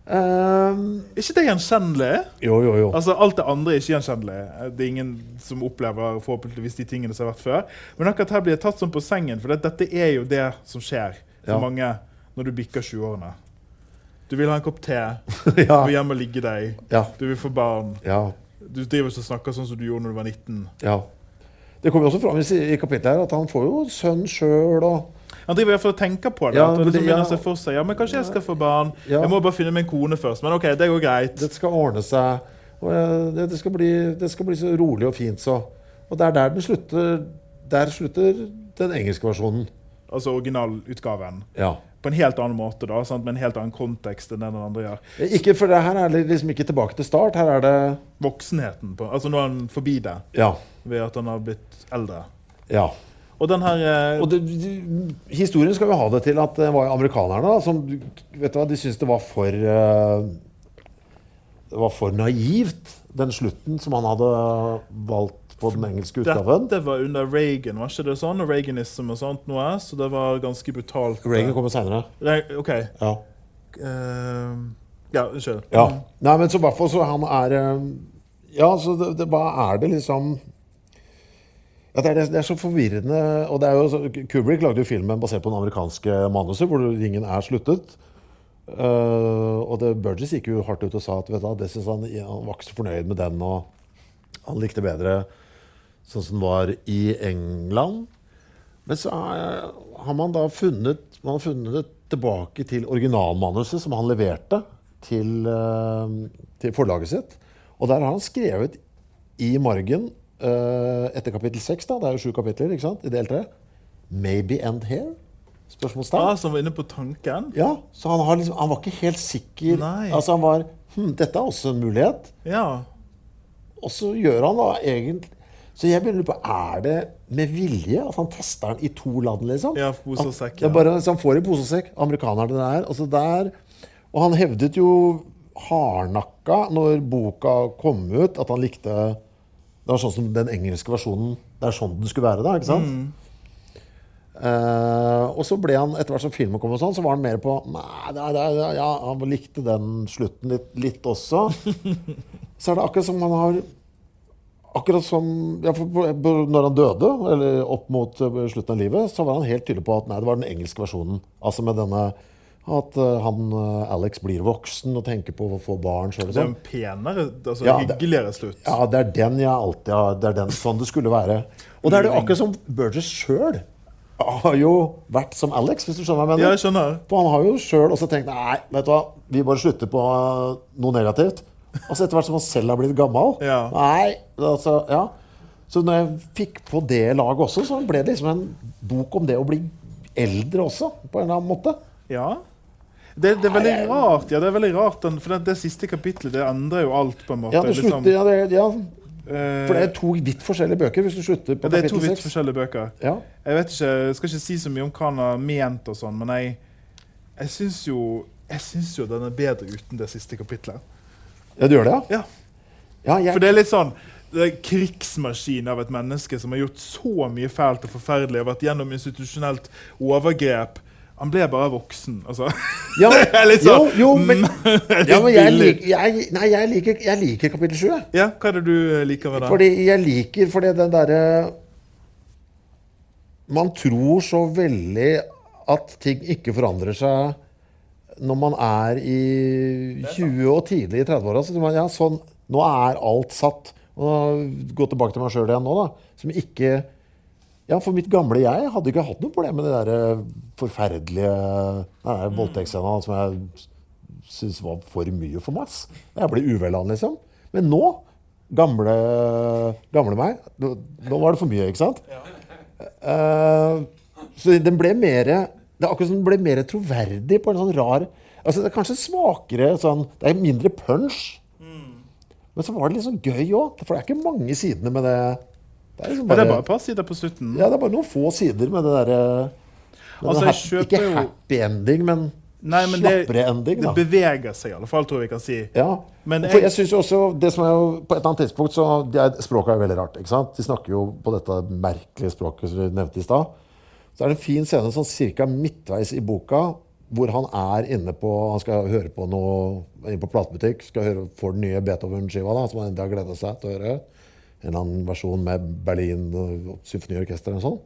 Um, ikke det gjenkjennelig? jo, jo, jo. Altså, Alt det andre er ikke gjenkjennelig. Det er ingen som opplever forhåpentligvis de tingene som har vært før. Men akkurat her blir jeg tatt sånn på sengen, for dette er jo det som skjer for Ja. mange når du bikker 20-årene. Du vil ha en kopp te, du vil hjem og ligge deg, ja, du vil få barn. ja, Du driver og snakker sånn som du gjorde når du var 19. ja. Det kommer også fram i, i kapittelet her at han får jo sønn sjøl og Han driver i hvert fall og tenker på det. Ja, det- liksom ja. å se for seg, ja, men Kanskje jeg skal få barn. Ja. Jeg må bare finne meg en kone først. Men OK, det går greit. Det skal ordne seg. Og eh, det, det, skal bli, det skal bli så rolig og fint så. Og det er der den slutter. Der slutter den engelske versjonen. Altså originalutgaven. Ja. På en helt annen måte, da, sant? med en helt annen kontekst enn det den andre gjør. Ikke, for det her er liksom ikke tilbake til start. Her er det Voksenheten på Altså nå er han forbi det, Ja. ved at han har blitt eldre. ja. Og den her eh, Og det, historien skal vi ha det til at det var amerikanerne da, som vet du hva, de syntes det var for eh, Det var for naivt, den slutten som han hadde valgt på den engelske utgaven. Dette var under Reagan, var ikke det sånn? Reaganism og sånt noe, så det var ganske brutalt. Reagan kommer seinere. OK. Ja. Uh, ja, unnskyld. ja. Nei, men så hvert fall så han er eh, Ja, så det, det, hva er det liksom ja, det, er, det er så forvirrende. og det er jo, så- Kubrick lagde jo filmen basert på den amerikanske manuset, hvor ringen er sluttet. Uh, og det, Burgess gikk jo hardt ut og sa at vet du, det synes han, han var ikke så fornøyd med den. og Han likte bedre sånn som den var i England. Men så er, har man da funnet, man har funnet tilbake til originalmanuset som han leverte til, eh, til forlaget sitt. Og der har han skrevet i margen eh, etter kapittel seks, det er jo sju kapitler ikke sant, i del tre, 'Maybe end here?' Spørsmålstegn. Ah, som var inne på tanken? Ja, så han, har liksom, han var ikke helt sikker. Nei. Altså Han var hm, Dette er også en mulighet. Ja. Og så gjør han da egentlig Så jeg begynner på Er det med vilje at han tester den i to land, liksom? Ja, pose og sekk, Ja. Bare, han får i pose og sekk. Amerikanerne der. Altså der. Og han hevdet jo hardnakka når boka kom ut, at han likte Det var sånn som den engelske versjonen. Det er sånn den skulle være, da. ikke sant? Mm. Uh, og så ble han, etter hvert som filmen kom, og sånn, så var han mer på Nei, er- er- ja, han likte den slutten litt, litt også. så er det akkurat som han har Akkurat som ja, Når han døde, eller opp mot eh, slutten av livet, så var han helt tydelig på at nei, det var den engelske versjonen. Altså med denne at eh, han eh, Alex blir voksen og tenker på å få barn Selv. Det er en penere, altså Ja, hyggeligere slutt. Ja, det er den jeg alltid har Det er den sånn det skulle være. Og det er det akkurat som Burgess sjøl har jo vært som Alex, hvis du skjønner hva jeg mener. Ja, jeg skjønner. For han har jo sjøl også tenkt Nei, vet du hva, vi bare slutter på noe negativt. Og så etter hvert som han selv har blitt gammel Ja. Nei, altså, ja. Så når jeg fikk på det laget også, så ble det liksom en bok om det å bli eldre også, på en eller annen måte. Ja. Det, det er veldig rart, ja, det er veldig rart for det, det siste kapitlet det endrer jo alt. på en måte. Ja, det liksom. slutter, ja, det, ja, Eh, For det er to vidt forskjellige bøker hvis du slutter på ja, det er to vidt forskjellige bøker. Ja. Jeg vet ikke, jeg skal ikke si så mye om hva han har ment, og sånn, men jeg, jeg syns jo jo den er bedre uten det siste kapitlet. Ja, du gjør det, ja? Ja. Ja, jeg, For det er litt sånn krigsmaskin av et menneske som har gjort så mye fælt og forferdelig og vært gjennom institusjonelt overgrep. Han ble bare voksen, altså. Ja, litt sånn Jo, jo, men, ja, men jeg, lik, jeg, nei, jeg, liker, jeg liker kapittel 7. jeg. Ja, hva er det du liker ved det? Fordi jeg liker Fordi den derre Man tror så veldig at ting ikke forandrer seg når man er i 20 og tidlig i 30-åra. Så tror man, ja, sånn, nå er alt satt. Og gå tilbake til meg sjøl igjen nå, da. Som ikke Ja, for mitt gamle jeg hadde ikke hatt noe problem med det der eh, forferdelige den der voldtektsscenen som jeg syntes var for mye for meg. Jeg ble uvel av liksom. Men nå, gamle, gamle meg nå, var det for mye, ikke sant? Eh, så den ble mer Det er akkurat som den ble mer troverdig på en sånn rar Altså, det er kanskje svakere sånn Det er mindre punch. Men så var det litt sånn gøy òg. For det er ikke mange sidene med det. Det er, liksom Men det er bare et par sider på slutten. ja, det er bare noen få sider med det derre Altså, hap- kjøper Ikke jo- happy ending, men, Nei, men det, ending. Da. det beveger seg i alle fall, tror jeg vi kan si. Ja. Men For jeg- jeg synes jo også, det som er jo, På et eller annet tidspunkt så er, Språket er veldig rart. ikke sant? De snakker jo på dette merkelige språket som du nevnte i stad. Så er det en fin scene sånn cirka midtveis i boka hvor han er inne på Han skal høre på noe inne på platebutikk. Skal høre, får den nye Beethoven-skiva som han endelig har gleda seg til å høre. En eller annen versjon med Berlin symfoniorkester og sånn.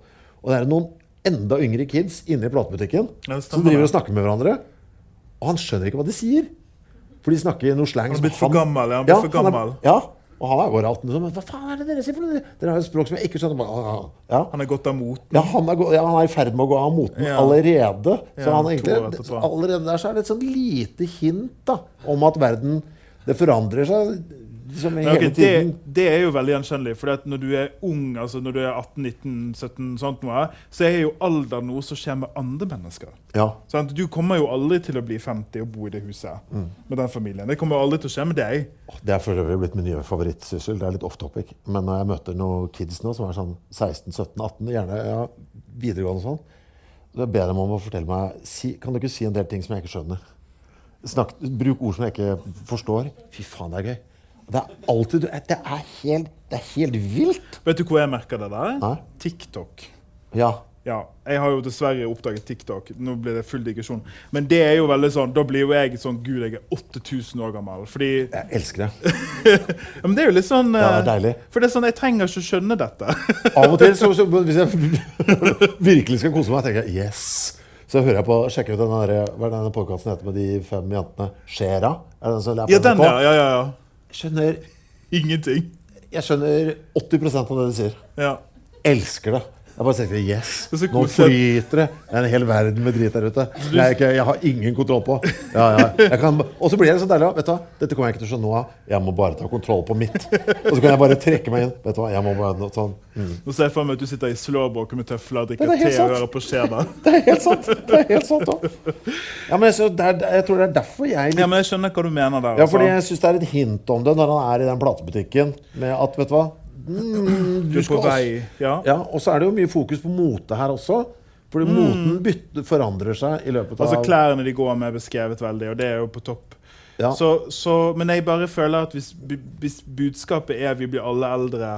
Og det er noen enda yngre kids inne i platebutikken som driver og snakker med hverandre. Og han skjønner ikke hva de sier. For de snakker noe slang Han er blitt for gammel, ja, han ja, han er- ja, og han er bare 18. Så, men hva faen er det dere sier for noe? Dere har jo språk som jeg ikke skjønner. Bare, ah, ah. Ja. Han er gått av moten. Ja, han er, ja, han er i ferd med å gå av moten Ja. allerede. Så han egentlig, allerede der så er det et sånn lite hint da, om at verden det forandrer seg liksom er hele okay, det, tiden. det er jo veldig gjenkjennelig. For når du er ung, altså når du er 18-19-17, sånt noe, så er jo alder noe som skjer med andre mennesker. Ja. Sånn, Du kommer jo aldri til å bli 50 og bo i det huset Mm. med den familien. Det kommer aldri til å skje med deg. Det er for øvrig blitt min nye favorittsyssel. Det er litt off topic. Men når jeg møter noen kids nå som er sånn 16-17-18, gjerne ja, videregående og sånn, så ber jeg dem om å fortelle meg si, Kan du ikke si en del ting som jeg ikke skjønner? Snakk, bruk ord som jeg ikke forstår. Fy faen, det er gøy. Det er alltid Det er helt, det er helt vilt. Vet du hvor jeg merker det der? Hæ? TikTok. Ja. Ja, jeg har jo dessverre oppdaget TikTok. Nå blir det full digresjon. Men det er jo veldig sånn, da blir jo jeg sånn Gud, jeg er 8000 år gammel. Fordi Jeg elsker det. Men det er jo litt sånn Ja, det er eh, deilig. For det er sånn, jeg trenger ikke å skjønne dette. Av og til, så, så, hvis jeg virkelig skal kose meg, tenker jeg yes. Så hører jeg på, sjekker ut den der, hva er denne podkasten heter med de fem jentene? Shera? Er det den som jeg Ja, på den, på? ja. ja, ja, ja. Skjønner, Ingenting. jeg skjønner 80% av det du sier. Ja. Elsker det. Jeg bare tenkte yes, nå flyter det. Det er en hel verden med drit der ute. Jeg, ikke, jeg har ingen kontroll på. Ja, ja. Jeg kan, og så blir det så deilig. Vet du hva? Dette kommer jeg ikke til å skjønne noe av. Jeg må bare ta kontroll på mitt. Og så kan jeg bare trekke meg inn. Vet du hva? Jeg må bare noe sånn. Mm. Nå ser jeg for meg at du sitter i slåbroken med tøfler, drikker er te og hører på skjeda. Det er helt sant. Det er helt sant. Ja, men så der, er, jeg tror det er derfor jeg Ja, men jeg skjønner hva du mener der. Ja, fordi altså. jeg syns det er et hint om det når han er i den platebutikken med at, vet du hva mm, Du på skal vei. Ja. Ja, og så er det jo mye fokus på mote her også. Fordi moten bytter, forandrer seg i løpet av Altså Klærne de går med, er beskrevet veldig, og det er jo på topp. Ja. Så, så, men jeg bare føler at hvis, hvis budskapet er vi blir alle eldre,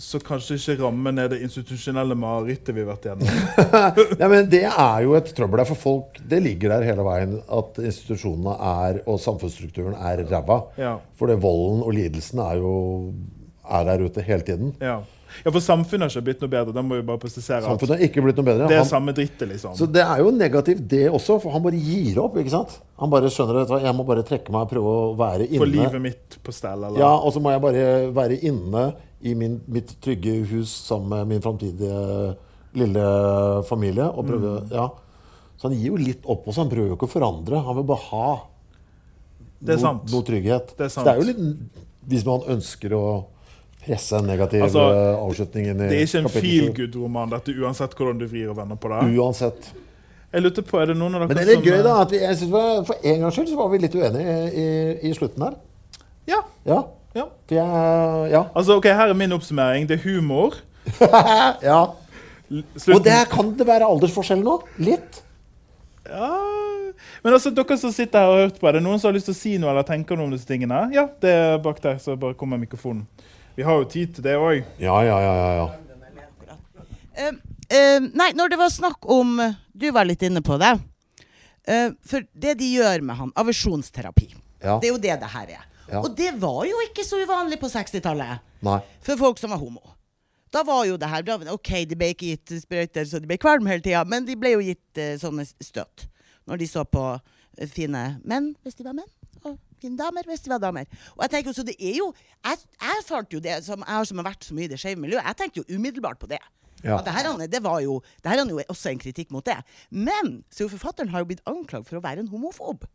så kanskje ikke rammen er det institusjonelle marerittet vi har vært gjennom. Ja, men Det er jo et trøbbel der for folk. Det ligger der hele veien at institusjonene er, og samfunnsstrukturen er ræva. Ja. For det volden og lidelsen er jo er der ute hele tiden. Ja. ja, for samfunnet har ikke blitt noe bedre. Det må vi bare presisere. Samfunnet har ikke blitt noe bedre. Det er samme drittet, liksom. Så det er jo negativt, det også, for han bare gir opp. ikke sant? Han bare skjønner at jeg må bare trekke meg og prøve å være inne. For livet mitt på stell, eller? Ja, og så må jeg bare være inne i min, mitt trygge hus sammen med min framtidige lille familie. Og prøve, Mm. ja. Så han gir jo litt opp også. Han prøver jo ikke å forandre. Han vil bare ha noe, noe trygghet. Det er Så det er jo sant. litt Hvis man ønsker å presse en negativ Altså, eh, avslutning inn i Det er ikke en kapittel feel sju. good-roman, dette, uansett hvordan du vrir og vender på det. Uansett. Jeg lurte på, er det noen av dere Men det er litt som gøy, eh, da. At vi, jeg synes for en gangs skyld så var vi litt uenige i, i, slutten her. Ja. Ja. ja. Jeg Ja. Altså, ok, Her er min oppsummering. Det er humor. ja. Slutten. Og der kan det være aldersforskjell nå? Litt? ja. Men altså, dere som sitter her og har hørt på, er det noen som har lyst til å si noe eller tenker noe om disse tingene? Ja, det er bak der, så bare kommer mikrofonen. Vi har jo tid til det òg. Ja, ja, ja. ja, ja. Uh, uh, nei, når det var snakk om Du var litt inne på det. Uh, for det de gjør med han, aversjonsterapi, Ja. det er jo det det her er. Ja. Og det var jo ikke så uvanlig på 60-tallet Nei. for folk som var homo. Da var jo det her da, OK, de ble ikke gitt sprøyter så de ble kvalm hele tida, men de ble jo gitt eh, sånne støt når de så på eh, fine menn hvis de var menn, fine damer hvis de var damer. Og jeg tenker jo, så det er jo Jeg, jeg følte jo det, som jeg har som har vært så mye i det skeive miljøet, jeg tenkte jo umiddelbart på det. Ja. At det her, det var jo, det her er jo også en kritikk mot det. Men så jo forfatteren har jo blitt anklagd for å være en homofob.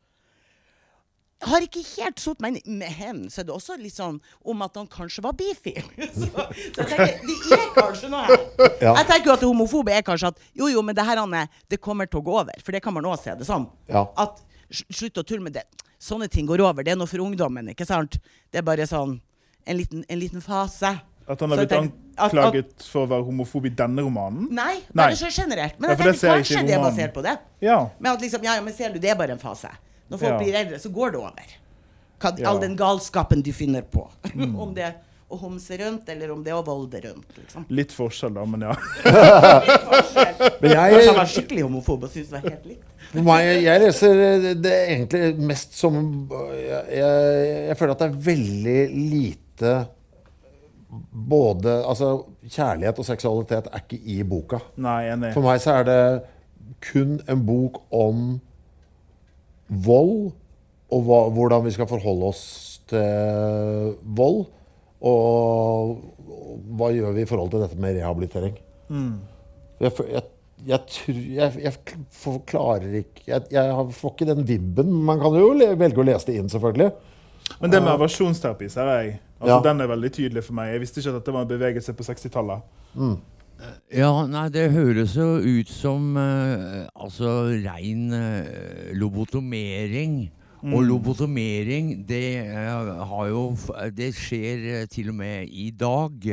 Har ikke helt satt meg inn Med hen så er det også litt sånn om at han kanskje var bifil. så, så jeg tenker, det er kanskje noe her. Ja. Jeg tenker jo at homofobe er kanskje at jo, jo, men det her, Anne, det kommer til å gå over. For det kan man òg se det som. Ja. At slutt å tulle med det. Sånne ting går over. Det er noe for ungdommen, ikke sant? Det er bare sånn en liten, en liten fase. At han har blitt tenker- at- at- anklaget for å være homofob i denne romanen? Nei, Nei. bare så generelt. Men jeg det tenker kanskje det er basert på det. Ja. Men at liksom, ja, ja, men ser du, det er bare en fase. Når folk Ja. blir eldre, så går det over. All den galskapen du finner på. om det er å homse rundt, eller om det er å volde rundt. Liksom. Litt forskjell, da, men ja. Men forskjell. Men jeg, var skikkelig homofob og syntes det var helt likt. for meg, jeg leser det egentlig mest som jeg, jeg, jeg føler at det er veldig lite både Altså, kjærlighet og seksualitet er ikke i boka. Nei, enig. For meg så er det kun en bok om vold, og hva, hvordan vi skal forholde oss til vold. Og hva gjør vi i forhold til dette med rehabilitering? Jeg, f- jeg, jeg, jeg, jeg klarer ikke jeg, jeg får ikke den vibben. Man kan jo velge å lese det inn, selvfølgelig. Men det med aversjonsterapi ser jeg. Altså, Ja. Den er veldig tydelig for meg. Jeg visste ikke at dette var en bevegelse på 60-tallet. Ja, nei, det høres jo ut som uh, altså rein uh, lobotomering. Og lobotomering, det, eh, jo, det skjer eh, til og med i dag.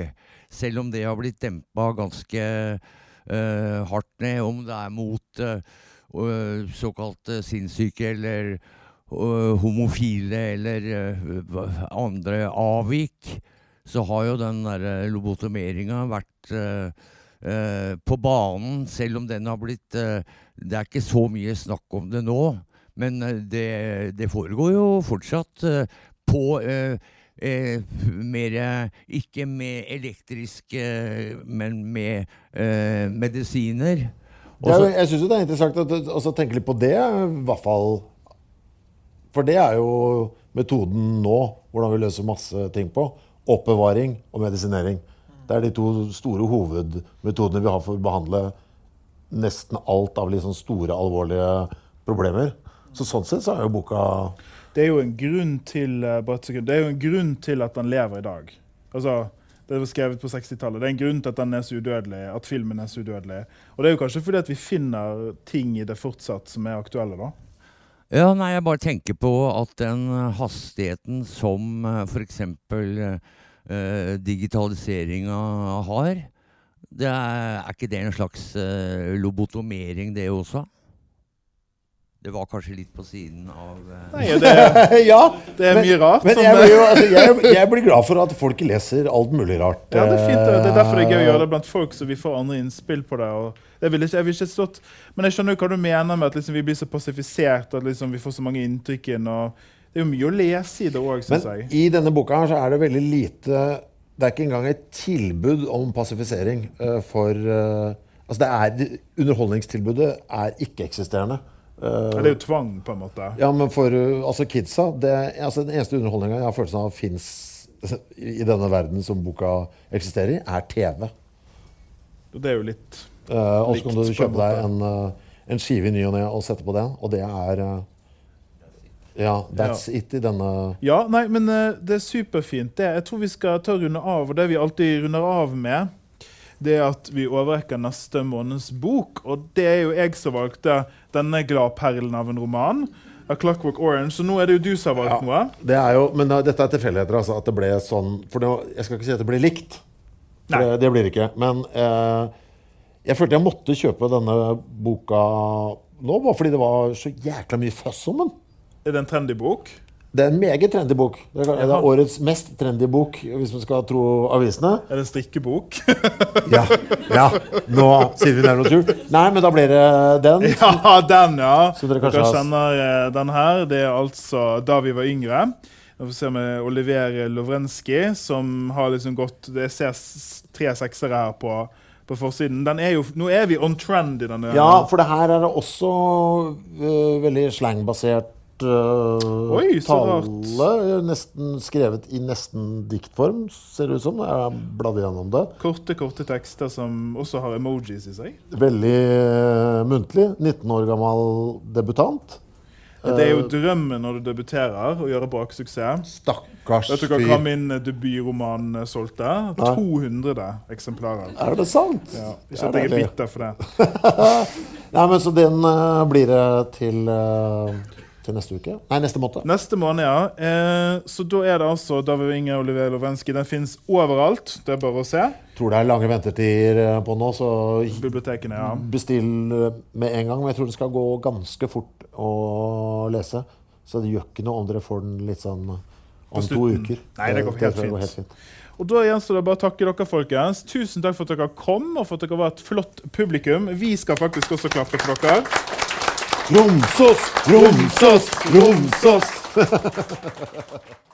Selv om det har blitt dempa ganske uh, hardt ned. Om det er mot uh, såkalte sinnssyke eller uh, homofile eller andre avvik, så har jo den der lobotomeringa vært på banen, selv om den har blitt Det er ikke så mye snakk om det nå, men øh, det, det foregår jo fortsatt øh, på øh, eh, mer Ikke med elektriske, men med eh, medisiner. Også, Og er, jo- jeg syns det er interessant å tenke litt på det, i hvert fall. For det er jo metoden nå, hvordan vi løser masse ting på. Oppbevaring og medisinering. Det er de to store hovedmetodene vi har for å behandle nesten alt av litt sånn store, alvorlige problemer. Så sånn sett så er jo boka Det er jo en grunn til eh, er en grunn til at den lever i dag. Altså, Det var skrevet på 60-tallet. Det er en grunn til at den er så udødelig, at filmen er så udødelig. Og det er jo kanskje fordi at vi finner ting i det fortsatt som er aktuelle, da. Ja, nei, jeg bare tenker på at den hastigheten som f.eks. Uh, digitaliseringa har, det er, er ikke det en slags eh, lobotomering, det også? Det var kanskje litt på siden av uh... Nei, det, Ja! det er mye rart. Men jeg, jo, altså, jeg, jeg blir glad for at folk leser alt mulig rart. Ja, det er fint. Det er derfor det er gøy å gjøre det Eh, blant folk, så vi får andre innspill på det. Og jeg, vil ikke, jeg vil ikke stått, Men jeg skjønner jo hva du mener med at liksom vi blir så passifisert, at liksom vi får så mange inntrykk inn. og Det er jo mye å lese i det òg, syns Men jeg. i denne boka her så er det veldig lite Det er ikke engang et tilbud om passifisering uh, for uh, Altså det er Underholdningstilbudet er ikke-eksisterende. Ja, det er jo tvang, på en måte. ja, men for eh, altså kidsa det, altså Den eneste underholdninga jeg har følelsen av fins i denne verden som boka eksisterer i, er TV. Det er jo litt uh, og så kan du kjøpe en deg en, uh, en skive i ny og ne og sette på den, og det er uh, Ja, that's it i denne Ja, nei, men uh, det er superfint. Det. Jeg tror vi skal ta runde av, og det vi alltid runder av med, det er at vi overrekker neste måneds bok. Og det er jo jeg som valgte denne gladperlen av en roman. A Clockwork Orange. Så nå er det jo du som har valgt Ja. noe. Det er jo, men da, dette er tilfeldigheter, altså. At det ble sånn For det, jeg skal ikke si at det ble likt. Det, det blir det ikke. Men eh, jeg følte jeg måtte kjøpe denne boka nå, bare fordi det var så jækla mye føss om den. Er det en trendy bok? Det er en meget trendy bok. Det er, det er årets mest trendy bok, hvis man skal tro avisene. Er det en strikkebok? Ja, ja. Nå sier vi nærmere tull. Nei, men da blir det den. ja, den, ja. Så dere Dere, kanskje har- kjenner eh, den her. Det er altså da vi var yngre. Vi får se med Oliver Lovrenskij, som har liksom gått Det ser tre seksere her på, på forsiden. Den er jo, nå er vi on trend i denne. Ja, for det her er det også uh, veldig slangbasert øh, Oi, tale. Nesten skrevet i nesten diktform, ser det ut som. Jeg bladde bladd gjennom det. Korte, korte tekster som også har emojis i seg. Veldig øh, muntlig. 19 år gammel debutant. Det er jo drømmen når du debuterer, å gjøre braksuksess. Stakkars Vet du hva fyr. min debutroman eh, solgte? Nei. 200 eksemplarer. Er det sant? Ja, ikke at jeg er er bitter for det. Nei, men Så den uh, blir det til, øh, til neste uke? Nei, neste måned. Neste måned, ja. Eh, så da er det altså David Inge Olivier Lovensky. Den fins overalt. Det er bare å se. Tror det er lange ventetider øh, på nå, så Bibliotekene, ja. bestill øh, med en gang. Men jeg tror det skal gå ganske fort å lese. Så det gjør ikke noe om dere får den litt sånn om to uker. Nei, det går helt det går helt fint. Og da gjenstår det bare å takke dere, folkens. Tusen takk for at dere kom, og for at dere var et flott publikum. Vi skal faktisk også klappe for dere. Romsås! Romsås! Romsås!